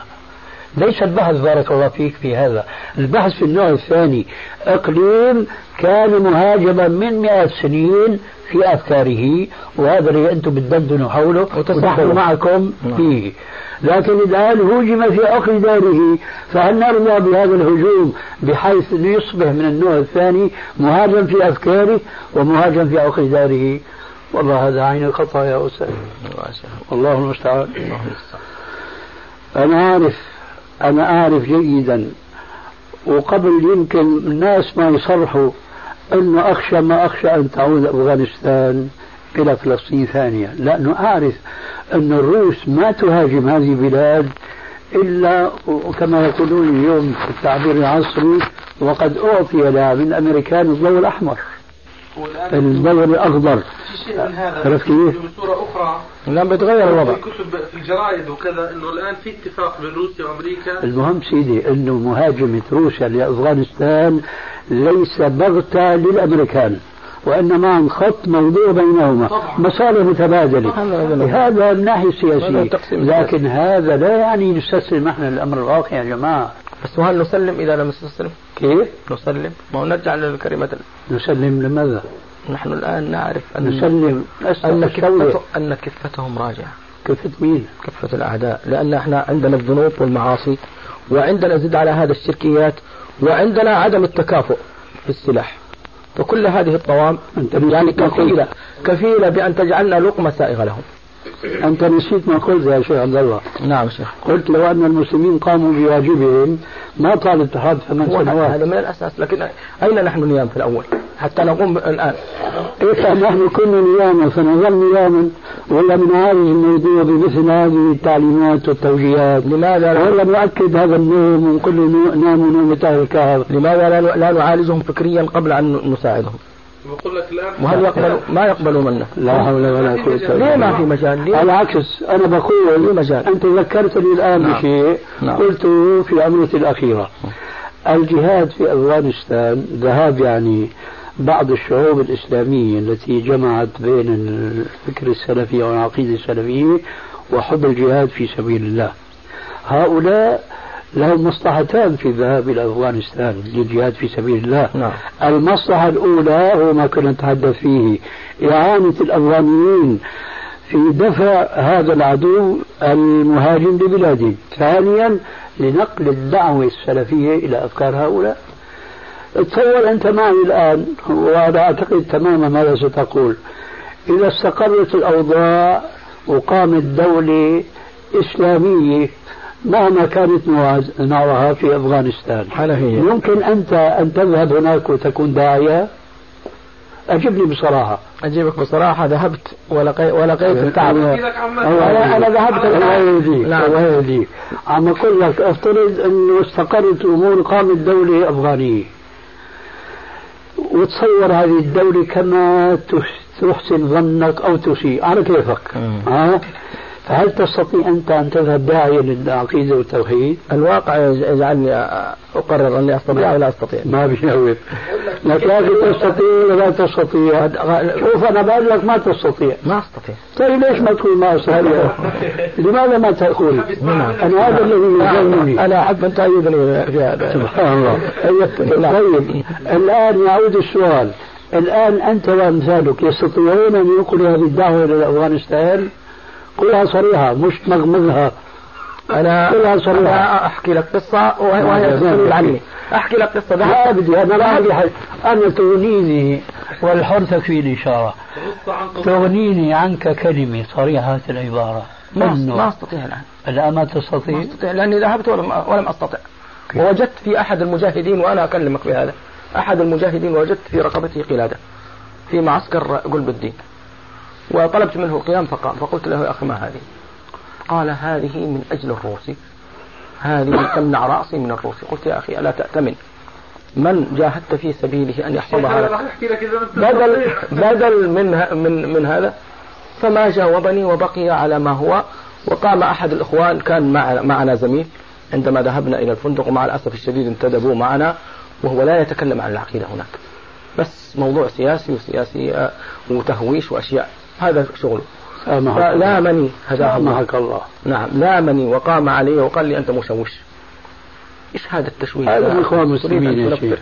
[SPEAKER 2] ليس البحث بارك الله فيك في هذا. البحث في النوع الثاني أقليم كان مهاجما من مئات سنين في افكاره وهذا اللي أنتم بتدندنوا حوله ونحن معكم
[SPEAKER 3] نعم.
[SPEAKER 2] فيه. لكن الآن هوجم في عقر داره فهل نرضى بهذا الهجوم بحيث أنه يصبح من النوع الثاني مهاجم في أفكاره ومهاجم في عقر داره؟ والله هذا عين الخطأ يا أستاذ. والله المستعان. أنا عارف أنا أعرف جيدا وقبل يمكن الناس ما يصرحوا أنه أخشى ما أخشى أن تعود أفغانستان إلى فلسطين ثانية. لأنه أعرف أن الروس ما تهاجم هذه البلاد إلا كما يقولون اليوم في التعبير العصري وقد أعطي لها من الأمريكان الضوء الأحمر.
[SPEAKER 5] من هذا؟
[SPEAKER 2] عرفت كيف؟
[SPEAKER 5] بصورة أخرى.
[SPEAKER 3] الآن بيتغير الوضع.
[SPEAKER 5] في كتب في الجرائد وكذا إنه الآن في اتفاق بين روسيا وأمريكا.
[SPEAKER 2] المهم سيدي أنه مهاجمة روسيا لأفغانستان ليس بغتة للأمريكان وإنما خط موضوع بينهما.
[SPEAKER 5] طبعا.
[SPEAKER 2] مصالح متبادلة.
[SPEAKER 3] هذا
[SPEAKER 2] من السياسية
[SPEAKER 3] تقسيم
[SPEAKER 2] لكن هذا لا يعني نستسلم إحنا للأمر الواقع يا جماعة.
[SPEAKER 3] بس وهل نسلم إذا لم نستسلم؟
[SPEAKER 2] كيف؟
[SPEAKER 3] نسلم ما هو نرجع للكلمة
[SPEAKER 2] نسلم لماذا؟
[SPEAKER 3] نحن الآن نعرف أن
[SPEAKER 2] نسلم
[SPEAKER 3] أن كفته أن كفتهم راجعة
[SPEAKER 2] كفة مين؟
[SPEAKER 3] كفة الأعداء لأن إحنا عندنا الذنوب والمعاصي وعندنا زد على هذا الشركيات وعندنا عدم التكافؤ في السلاح فكل هذه الطوام يعني. كفيلة كفيلة بأن تجعلنا لقمة سائغة لهم
[SPEAKER 2] أنت نسيت ما قلت يا شيخ عبد الله.
[SPEAKER 3] نعم شيخ.
[SPEAKER 2] قلت لو أن المسلمين قاموا بواجبهم ما طال الاتحاد ثمان سنوات.
[SPEAKER 3] هذا من الأساس لكن أين نحن نيام في الأول؟ حتى نقوم الآن.
[SPEAKER 2] إيه نحن كنا نياما فنظل نياما. ولا بنعالج الموضوع بمثل هذه التعليمات والتوجيهات.
[SPEAKER 3] لماذا لا؟
[SPEAKER 2] ولا نؤكد هذا النوم ونقول ناموا نومة أهل الكهف
[SPEAKER 3] لماذا لا لا نعالجهم فكريا قبل أن نساعدهم؟
[SPEAKER 5] بقول لك الان
[SPEAKER 3] وهل يقبل ما يقبلوا منا
[SPEAKER 2] لا حول ولا قوة إلا
[SPEAKER 3] ليه ما
[SPEAKER 2] بالله.
[SPEAKER 3] في مجال. ليه
[SPEAKER 2] على العكس أنا بقول
[SPEAKER 3] في مجال.
[SPEAKER 2] أنت ذكرتني الآن
[SPEAKER 3] نعم.
[SPEAKER 2] بشيء
[SPEAKER 3] نعم.
[SPEAKER 2] قلته في عملتي الأخيرة. الجهاد في أفغانستان ذهاب يعني بعض الشعوب الإسلامية التي جمعت بين الفكر السلفي والعقيدة السلفية وحب الجهاد في سبيل الله. هؤلاء لهم مصلحتان في الذهاب إلى أفغانستان للجهاد في سبيل الله.
[SPEAKER 3] نعم.
[SPEAKER 2] المصلحة الأولى هو ما كنا نتحدث فيه إعانة الأفغانيين في دفع هذا العدو المهاجم لبلادهم ثانيا لنقل الدعوة السلفية إلى أفكار هؤلاء. تصور أنت معي الآن وأنا أعتقد تماما ماذا ستقول. إذا استقرت الأوضاع وقامت دولة إسلامية مهما كانت نوعها في أفغانستان.
[SPEAKER 3] حنفية
[SPEAKER 2] يمكن أنت أن تذهب هناك وتكون داعية. أجبني بصراحة.
[SPEAKER 3] أجيبك بصراحة. ذهبت ولقي ولقيت التعب.
[SPEAKER 2] أنا أنا ذهبت الله يهديك
[SPEAKER 3] نعم.
[SPEAKER 2] الله يهديك. عم أقول لك أفترض أنه استقرت أمور قامت دولة أفغانية. وتصور هذه الدولة كما تح- تحسن ظنك أو تسيء على كيفك؟
[SPEAKER 3] مم.
[SPEAKER 2] ها؟ فهل تستطيع أنت أن تذهب داعية للعقيدة والتوحيد؟
[SPEAKER 3] الواقع يجعلني أقرر أني أستطيع أو لا أستطيع.
[SPEAKER 2] ما بيجاوب لك يا أخي تستطيع ولا لا تستطيع. شوف أنا بقول لك ما تستطيع.
[SPEAKER 3] ما أستطيع.
[SPEAKER 2] طيب ليش ما تقول ما أستطيع لماذا ما تقول أنا هذا الذي يجنني.
[SPEAKER 3] أنا أحب أن تأيدني في هذا
[SPEAKER 2] سبحان الله.
[SPEAKER 3] نعم.
[SPEAKER 2] طيب الآن يعود السؤال. الآن أنت وأمثالك يستطيعون أن ينقلوا هذه الدعوة إلى أفغانستان؟ قلها صريحة مش مغمغها
[SPEAKER 3] أنا
[SPEAKER 2] قلها صريحة.
[SPEAKER 3] أنا أحكي لك قصة وهي وهي تسأل عني. أحكي لك قصة
[SPEAKER 2] لا بدي أنا لا بدي حد. أنا تغنيني والحر تكفيني إشارة تغنيني عنك كلمة صريحة العبارة.
[SPEAKER 3] ما ما أستطيع الآن.
[SPEAKER 2] الآن ما
[SPEAKER 3] ما
[SPEAKER 2] تستطيع
[SPEAKER 3] أستطيع لأني ذهبت ولم ولم أستطع. ووجدت في أحد المجاهدين وأنا أكلمك في هذا أحد المجاهدين وجدت في رقبته قلادة. في معسكر قلب الدين. وطلبت منه القيام فقام فقلت له يا أخي ما هذه؟ قال هذه من أجل الروسي هذه تمنع رأسي من الروسي قلت يا أخي ألا تأتمن؟ من جاهدت في سبيله أن يحفظها لك؟ بدل. بدل من من من هذا. فما جاوبني وبقي على ما هو. وقام أحد الإخوان كان مع معنا زميل. عندما ذهبنا إلى الفندق ومع الأسف الشديد انتدبوا معنا وهو لا يتكلم عن العقيدة هناك. بس موضوع سياسي وسياسي آه، وتهويش وأشياء. هذا شغله هداه الله.
[SPEAKER 2] سامحك الله.
[SPEAKER 3] نعم لامني وقام علي وقال لي أنت مشوش إيش هذا التشويش
[SPEAKER 2] هذا من اخوان المسلمين يا شيخ.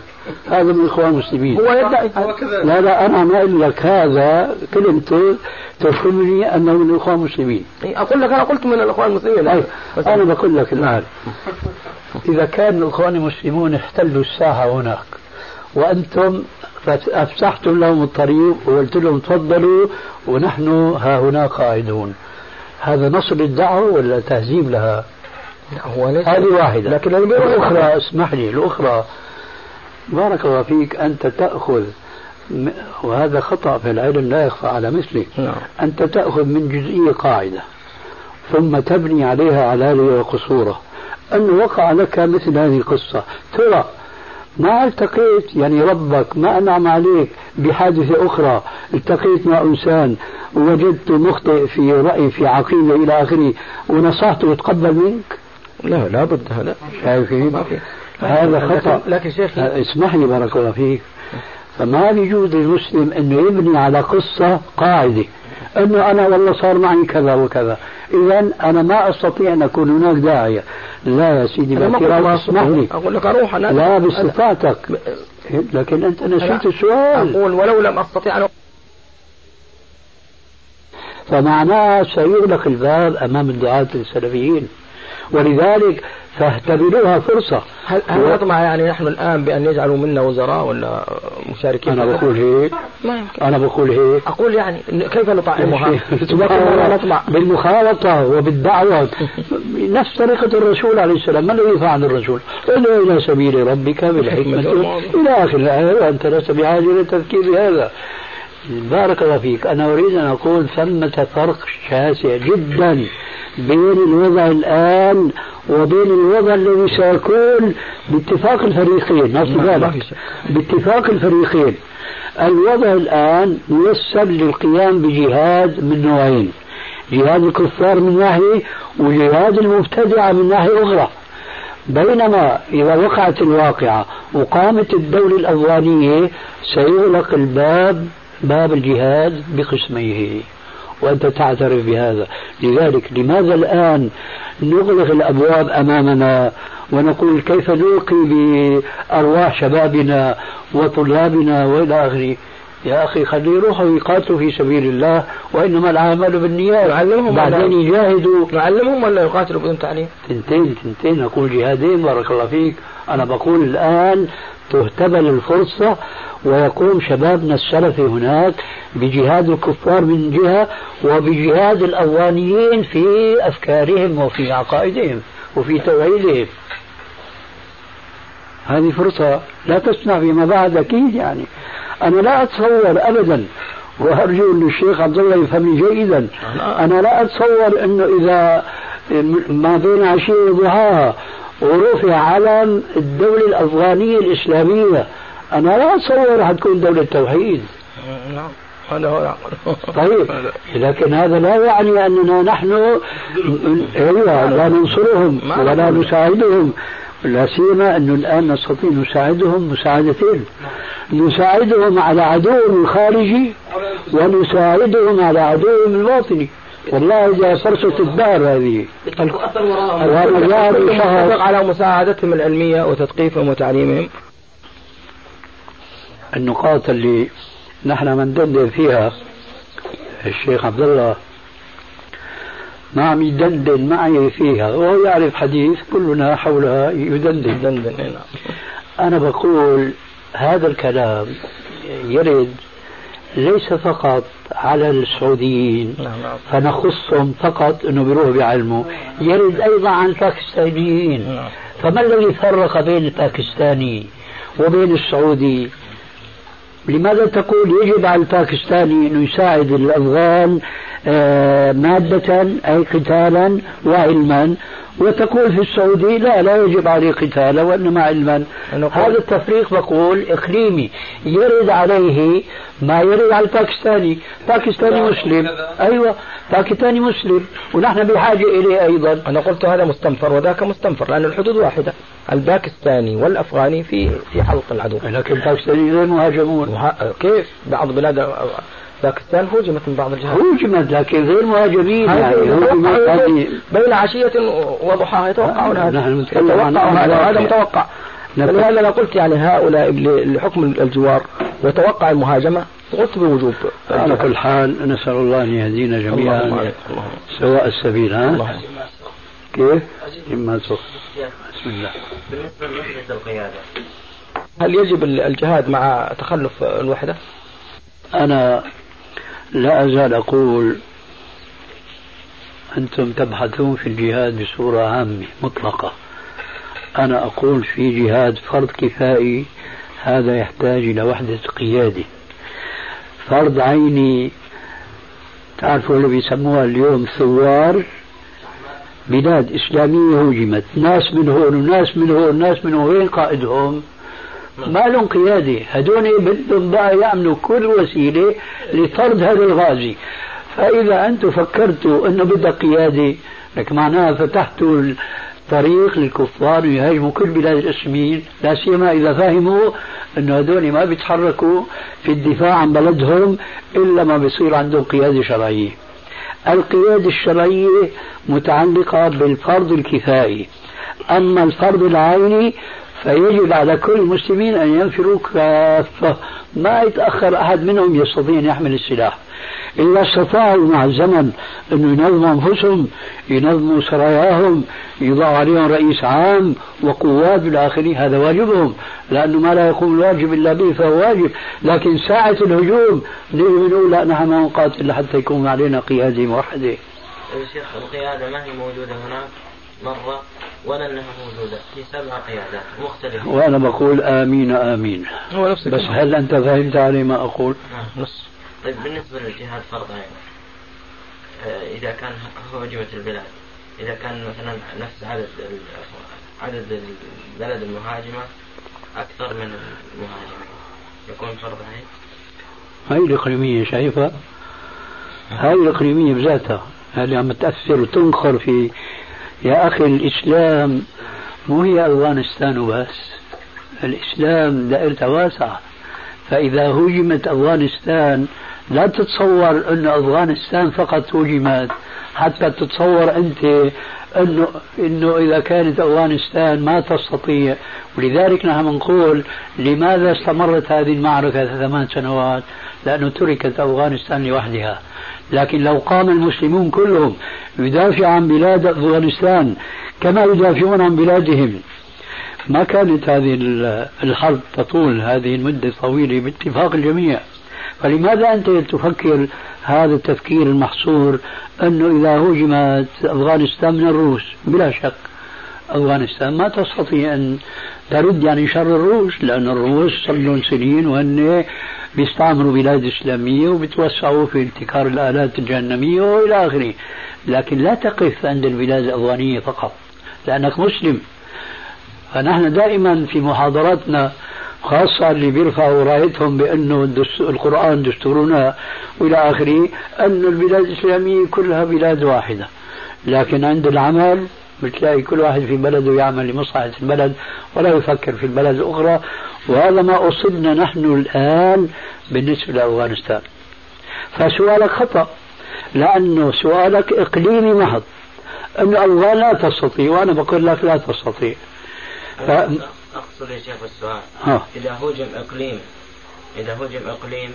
[SPEAKER 2] هذا من اخوان المسلمين.
[SPEAKER 3] هو يدعي.
[SPEAKER 5] هو كذا.
[SPEAKER 2] لا لا أنا ما أقول لك هذا كلمته تفهمني أنه من الإخوان المسلمين.
[SPEAKER 3] إيه، أقول لك أنا قلت من الإخوان المسلمين.
[SPEAKER 2] طيب
[SPEAKER 3] بس.
[SPEAKER 2] أنا بقول لك الآن. إذا كان الإخوان المسلمون احتلوا الساحة هناك وأنتم افسحتم لهم الطريق وقلت لهم تفضلوا ونحن ها هنا قاعدون. هذا نصر للدعوه ولا تهزيم لها؟ هذه واحدة.
[SPEAKER 3] لكن
[SPEAKER 2] الأخرى اسمح لي الأخرى. بارك الله فيك أنت تأخذ وهذا خطأ في العلم لا يخفى على مثلك
[SPEAKER 3] نعم.
[SPEAKER 2] أنت تأخذ من جزئية قاعدة ثم تبني عليها علالها وقصورها أن وقع لك مثل هذه القصة. ترى ما التقيت يعني ربك ما أنعم عليك بحادثة أخرى. التقيت مع إنسان ووجدت مخطئ في رأي في عقيدة إلى آخره ونصحته وتقبل منك؟
[SPEAKER 3] لا لا بد هذا
[SPEAKER 2] شايف كيف؟
[SPEAKER 3] ما في.
[SPEAKER 2] هذا خطأ.
[SPEAKER 3] لكن شيخي
[SPEAKER 2] اسمح لي بارك الله فيك. فما بيجوز للمسلم انه يبني على قصة قاعدة. أنه أنا والله صار معي كذا وكذا. اذا أنا ما أستطيع أن أكون هناك داعية. لا يا سيدي باعتراف اسمح لي.
[SPEAKER 3] أقول لك أروح أنا
[SPEAKER 2] لا باستطاعتك لكن أنت نسيت السؤال.
[SPEAKER 3] أقول ولو لم استطيع أن
[SPEAKER 2] فمعناه سيغلق الباب أمام الدعاة السلفيين. ولذلك فاعتبروها فرصة.
[SPEAKER 3] هل هل
[SPEAKER 2] و-
[SPEAKER 3] نطمع يعني نحن الآن بأن يجعلوا منا وزراء ولا مشاركين؟
[SPEAKER 2] أنا
[SPEAKER 3] في
[SPEAKER 2] بقول هيك.
[SPEAKER 3] ما يمكن.
[SPEAKER 2] أنا بقول هيك.
[SPEAKER 3] أقول يعني كيف نطعمها لا نطمع.
[SPEAKER 2] بالمخالطة وبالدعوة. نفس طريقة الرسول عليه السلام. ما الذي فعل الرسول؟ ادعو إلى سبيل ربك بالحكمة. إلى آخر الآية وأنت لست بحاجة إلى التفكير بهذا بارك الله فيك. أنا أريد أن أقول ثمة فرق شاسع جدا بين الوضع الآن وبين الوضع الذي سيكون باتفاق الفريقين.
[SPEAKER 3] ما في
[SPEAKER 2] ذلك
[SPEAKER 3] شك.
[SPEAKER 2] باتفاق الفريقين. الوضع الآن ميسر للقيام بجهاد من نوعين. جهاد الكفار من ناحية وجهاد المبتدعة من ناحية أخرى. بينما إذا وقعت الواقعة وقامت الدولة الأفغانية سيغلق الباب باب الجهاد بقسميه وأنت تعترف بهذا. لذلك لماذا الآن نغلق الأبواب أمامنا ونقول كيف نلقي بأرواح شبابنا وطلابنا وإلى آخره؟ يا أخي خليه يروحوا يقاتلوا في سبيل الله وإنما العمل بالنيات.
[SPEAKER 3] نعلمهم
[SPEAKER 2] بعدين يجاهدوا.
[SPEAKER 3] نعلمهم ولا يقاتلوا بدون تعليم؟
[SPEAKER 2] تنتين تنتين. أقول جهادين بارك الله فيك. أنا بقول الآن تهتبل الفرصة ويقوم شبابنا السلفي هناك بجهاد الكفار من جهة وبجهاد الأوانيين في أفكارهم وفي عقائدهم وفي توحيدهم. هذه فرصة لا تسمع فيما بعد أكيد يعني. أنا لا أتصور أبدا وأرجو أن الشيخ عبد الله يفهمني جيدا أنا لا أتصور أنه إذا ما بين عشية وضحاها ورفع علم الدولة الأفغانية الإسلامية أنا لا أتصور حتكون دولة توحيد
[SPEAKER 3] نعم هذا هو
[SPEAKER 2] طيب لكن هذا لا يعني أننا نحن أيوة لا ننصرهم ولا. نساعدهم. لا سيما أنه الآن نستطيع نساعدهم مساعدتين. نساعدهم على عدوهم الخارجي ونساعدهم على عدوهم الباطني. والله إذا فرصة الدار هذه.
[SPEAKER 6] أثر وراءهم
[SPEAKER 2] جاء
[SPEAKER 3] على مساعدتهم العلمية وتثقيفهم وتعليمهم.
[SPEAKER 2] النقاط اللي نحن مندندن فيها الشيخ عبد الله. ما عم يدندن معي فيها. وهو يعرف حديث كلنا حولها يدندن.
[SPEAKER 3] دندن نعم.
[SPEAKER 2] أنا بقول هذا الكلام يرد ليس فقط على السعوديين
[SPEAKER 3] نعم نعم.
[SPEAKER 2] فنخصهم فقط إنه بيروحوا بيعلموا. يرد أيضا عن الباكستانيين. فما الذي فرق بين الباكستاني وبين السعودي؟ لماذا تقول يجب على الباكستاني إنه يساعد الأفغان آه، مادة أي قتالا وعلما. وتقول في السعودي لا لا يجب عليه قتالا وإنما علما. هذا التفريق بقول إقليمي. يرد عليه ما يرد على الباكستاني. باكستاني مسلم. أيوة باكستاني مسلم. ونحن بحاجة إليه أيضا.
[SPEAKER 3] أنا قلت هذا مستنفر وذاك مستنفر لأن الحدود واحدة. الباكستاني والأفغاني في في حلق العدو.
[SPEAKER 2] لكن الباكستانيين مهاجمون
[SPEAKER 3] كيف؟ بعض بلاد باكستان هوجمت من بعض الجهات.
[SPEAKER 2] هوجمت لكن غير مهاجمين يعني هوجمت
[SPEAKER 3] بين عشية وضحاها يتوقعون هذا.
[SPEAKER 2] نحن نتكلم عن
[SPEAKER 3] هذا متوقع. فلهذا أنا قلت يعني هؤلاء لحكم الجوار وتوقع المهاجمة قلت بوجوب.
[SPEAKER 2] على كل حال نسأل الله أن يهدينا جميعا سواء السبيل ها؟ كيف؟ إما بسم الله.
[SPEAKER 4] بالنسبة لوحدة القيادة.
[SPEAKER 3] هل يجب الجهاد مع تخلف الوحدة؟
[SPEAKER 2] أنا لا أزال أقول أنتم تبحثون في الجهاد بصورة عامة مطلقة. أنا أقول في جهاد فرض كفائي هذا يحتاج إلى وحدة قيادة. فرض عيني تعرفوا اللي بيسموها اليوم ثوار بلاد إسلامية هجمت. ناس من هون وناس من هون وناس من هون وين قائدهم؟ ما لهم قيادة. هدول بدهم بقى يعملوا كل وسيلة لطرد هذا الغازي. فإذا أنتم فكرتوا أنه بدك قيادة لك معناها فتحتوا الطريق للكفار يهاجموا كل بلاد الإسلاميين. لا سيما إذا فهموا أنه هدول ما بيتحركوا في الدفاع عن بلدهم إلا ما بيصير عندهم قيادة شرعية. القيادة الشرعية متعلقة بالفرض الكفائي. أما الفرض العيني فيجب على كل المسلمين أن ينفروا كافة ما يتأخر أحد منهم يستطيع أن يحمل السلاح. إذا استطاعوا مع الزمن أن ينظموا أنفسهم ينظموا سراياهم يضع عليهم رئيس عام وقوات آخره هذا واجبهم. لأنه ما لا يقوم الواجب إلا به فهو واجب. لكن ساعة الهجوم بنقول لا نحن ما نقاتل حتى يكون علينا قيادة موحدة
[SPEAKER 4] شيخ القيادة ما هي موجودة هناك؟ مرة. ولا إنها موجودة في سبع قيادات مختلفة.
[SPEAKER 2] وأنا بقول آمين آمين. هو نفس بس هل أنت فهمت علي ما أقول؟
[SPEAKER 4] نعم. نص. طيب بالنسبة للجهاد فرض عين آه، إذا كان هجمت البلاد إذا كان مثلا نفس عدد عدد البلد المهاجمة أكثر من المهاجمين يكون فرض عين
[SPEAKER 2] هاي الإقليمية شايفها؟ هاي الإقليمية بذاتها اللي عم تأثر وتنخر في يا أخي الإسلام مو هي أفغانستان وبس. الإسلام دائرته واسعة. فإذا هجمت أفغانستان لا تتصور أن أفغانستان فقط هجمت. حتى تتصور أنت أنه, إنه إذا كانت أفغانستان ما تستطيع. ولذلك نحن نقول لماذا استمرت هذه المعركة ثمان سنوات؟ لأنه تركت أفغانستان لوحدها. لكن لو قام المسلمون كلهم يدافع عن بلاد أفغانستان كما يدافعون عن بلادهم ما كانت هذه الحرب تطول هذه المدة الطويلة باتفاق الجميع. فلماذا أنت تفكر هذا التفكير المحصور أنه إذا هجمت أفغانستان من الروس؟ بلا شك أفغانستان ما تستطيع أن ترد يعني شر الروس لأن الروس صار لهم سنين وهن بيستعمروا بلاد إسلامية وبيتوسعوا في ابتكار الآلات الجهنمية وإلى آخره. لكن لا تقف عند البلاد الأفغانية فقط لأنك مسلم. فنحن دائما في محاضراتنا خاصة اللي بيرفعوا رأيتهم بأنه القرآن دستورنا وإلى آخره أن البلاد الإسلامية كلها بلاد واحدة. لكن عند العمل بتلاقي كل واحد في بلده يعمل لمصلحة البلد ولا يفكر في البلد الأخرى. وهذا ما أصبنا نحن الآن بالنسبة لأفغانستان. فسؤالك خطأ لأنه سؤالك إقليمي محض أن الأفغان لا تستطيع وأنا بقول لك لا تستطيع.
[SPEAKER 4] ف... أقصد يا شيخ السؤال. ها. إذا هجم إقليم إذا هجم إقليم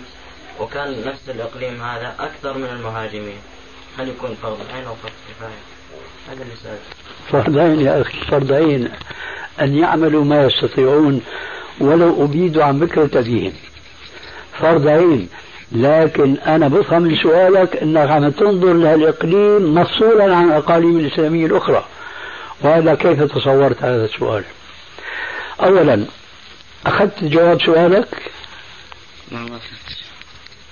[SPEAKER 4] وكان نفس الإقليم هذا أكثر من المهاجمين هل يكون فرض عين أو فرض كفاية؟ هذا اللي سألت
[SPEAKER 2] فرض عين يا أخي فرض عين أن يعملوا ما يستطيعون ولو أبيدوا عن بكرة أبيهم فرض عين لكن أنا بفهم من سؤالك أنك عم تنظر لهالإقليم مفصولا عن الأقاليم الإسلامية الأخرى. وهذا كيف تصورت هذا السؤال؟ أولا أخذت جواب سؤالك؟
[SPEAKER 4] ما وصلت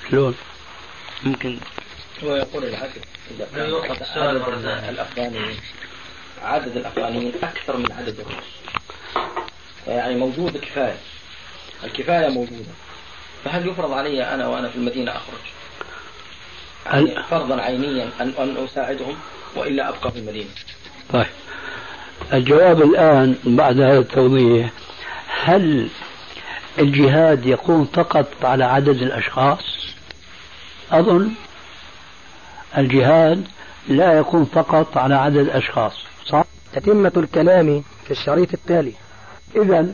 [SPEAKER 2] شلون؟
[SPEAKER 4] ممكن.
[SPEAKER 3] هو يقول كان عدد الأفغانيين أكثر من عدد الروس يعني موجود كفاية. الكفاية موجودة. فهل يفرض علي أنا وأنا في المدينة أخرج؟ يعني فرضا عينيا أن أن أساعدهم وإلا أبقى في المدينة.
[SPEAKER 2] طيب. الجواب الآن بعد هذا التوضيح هل الجهاد يكون فقط على عدد الأشخاص؟ أظن الجهاد لا يكون فقط على عدد الأشخاص. صح؟
[SPEAKER 7] تتمة الكلام في الشريط التالي
[SPEAKER 2] إذا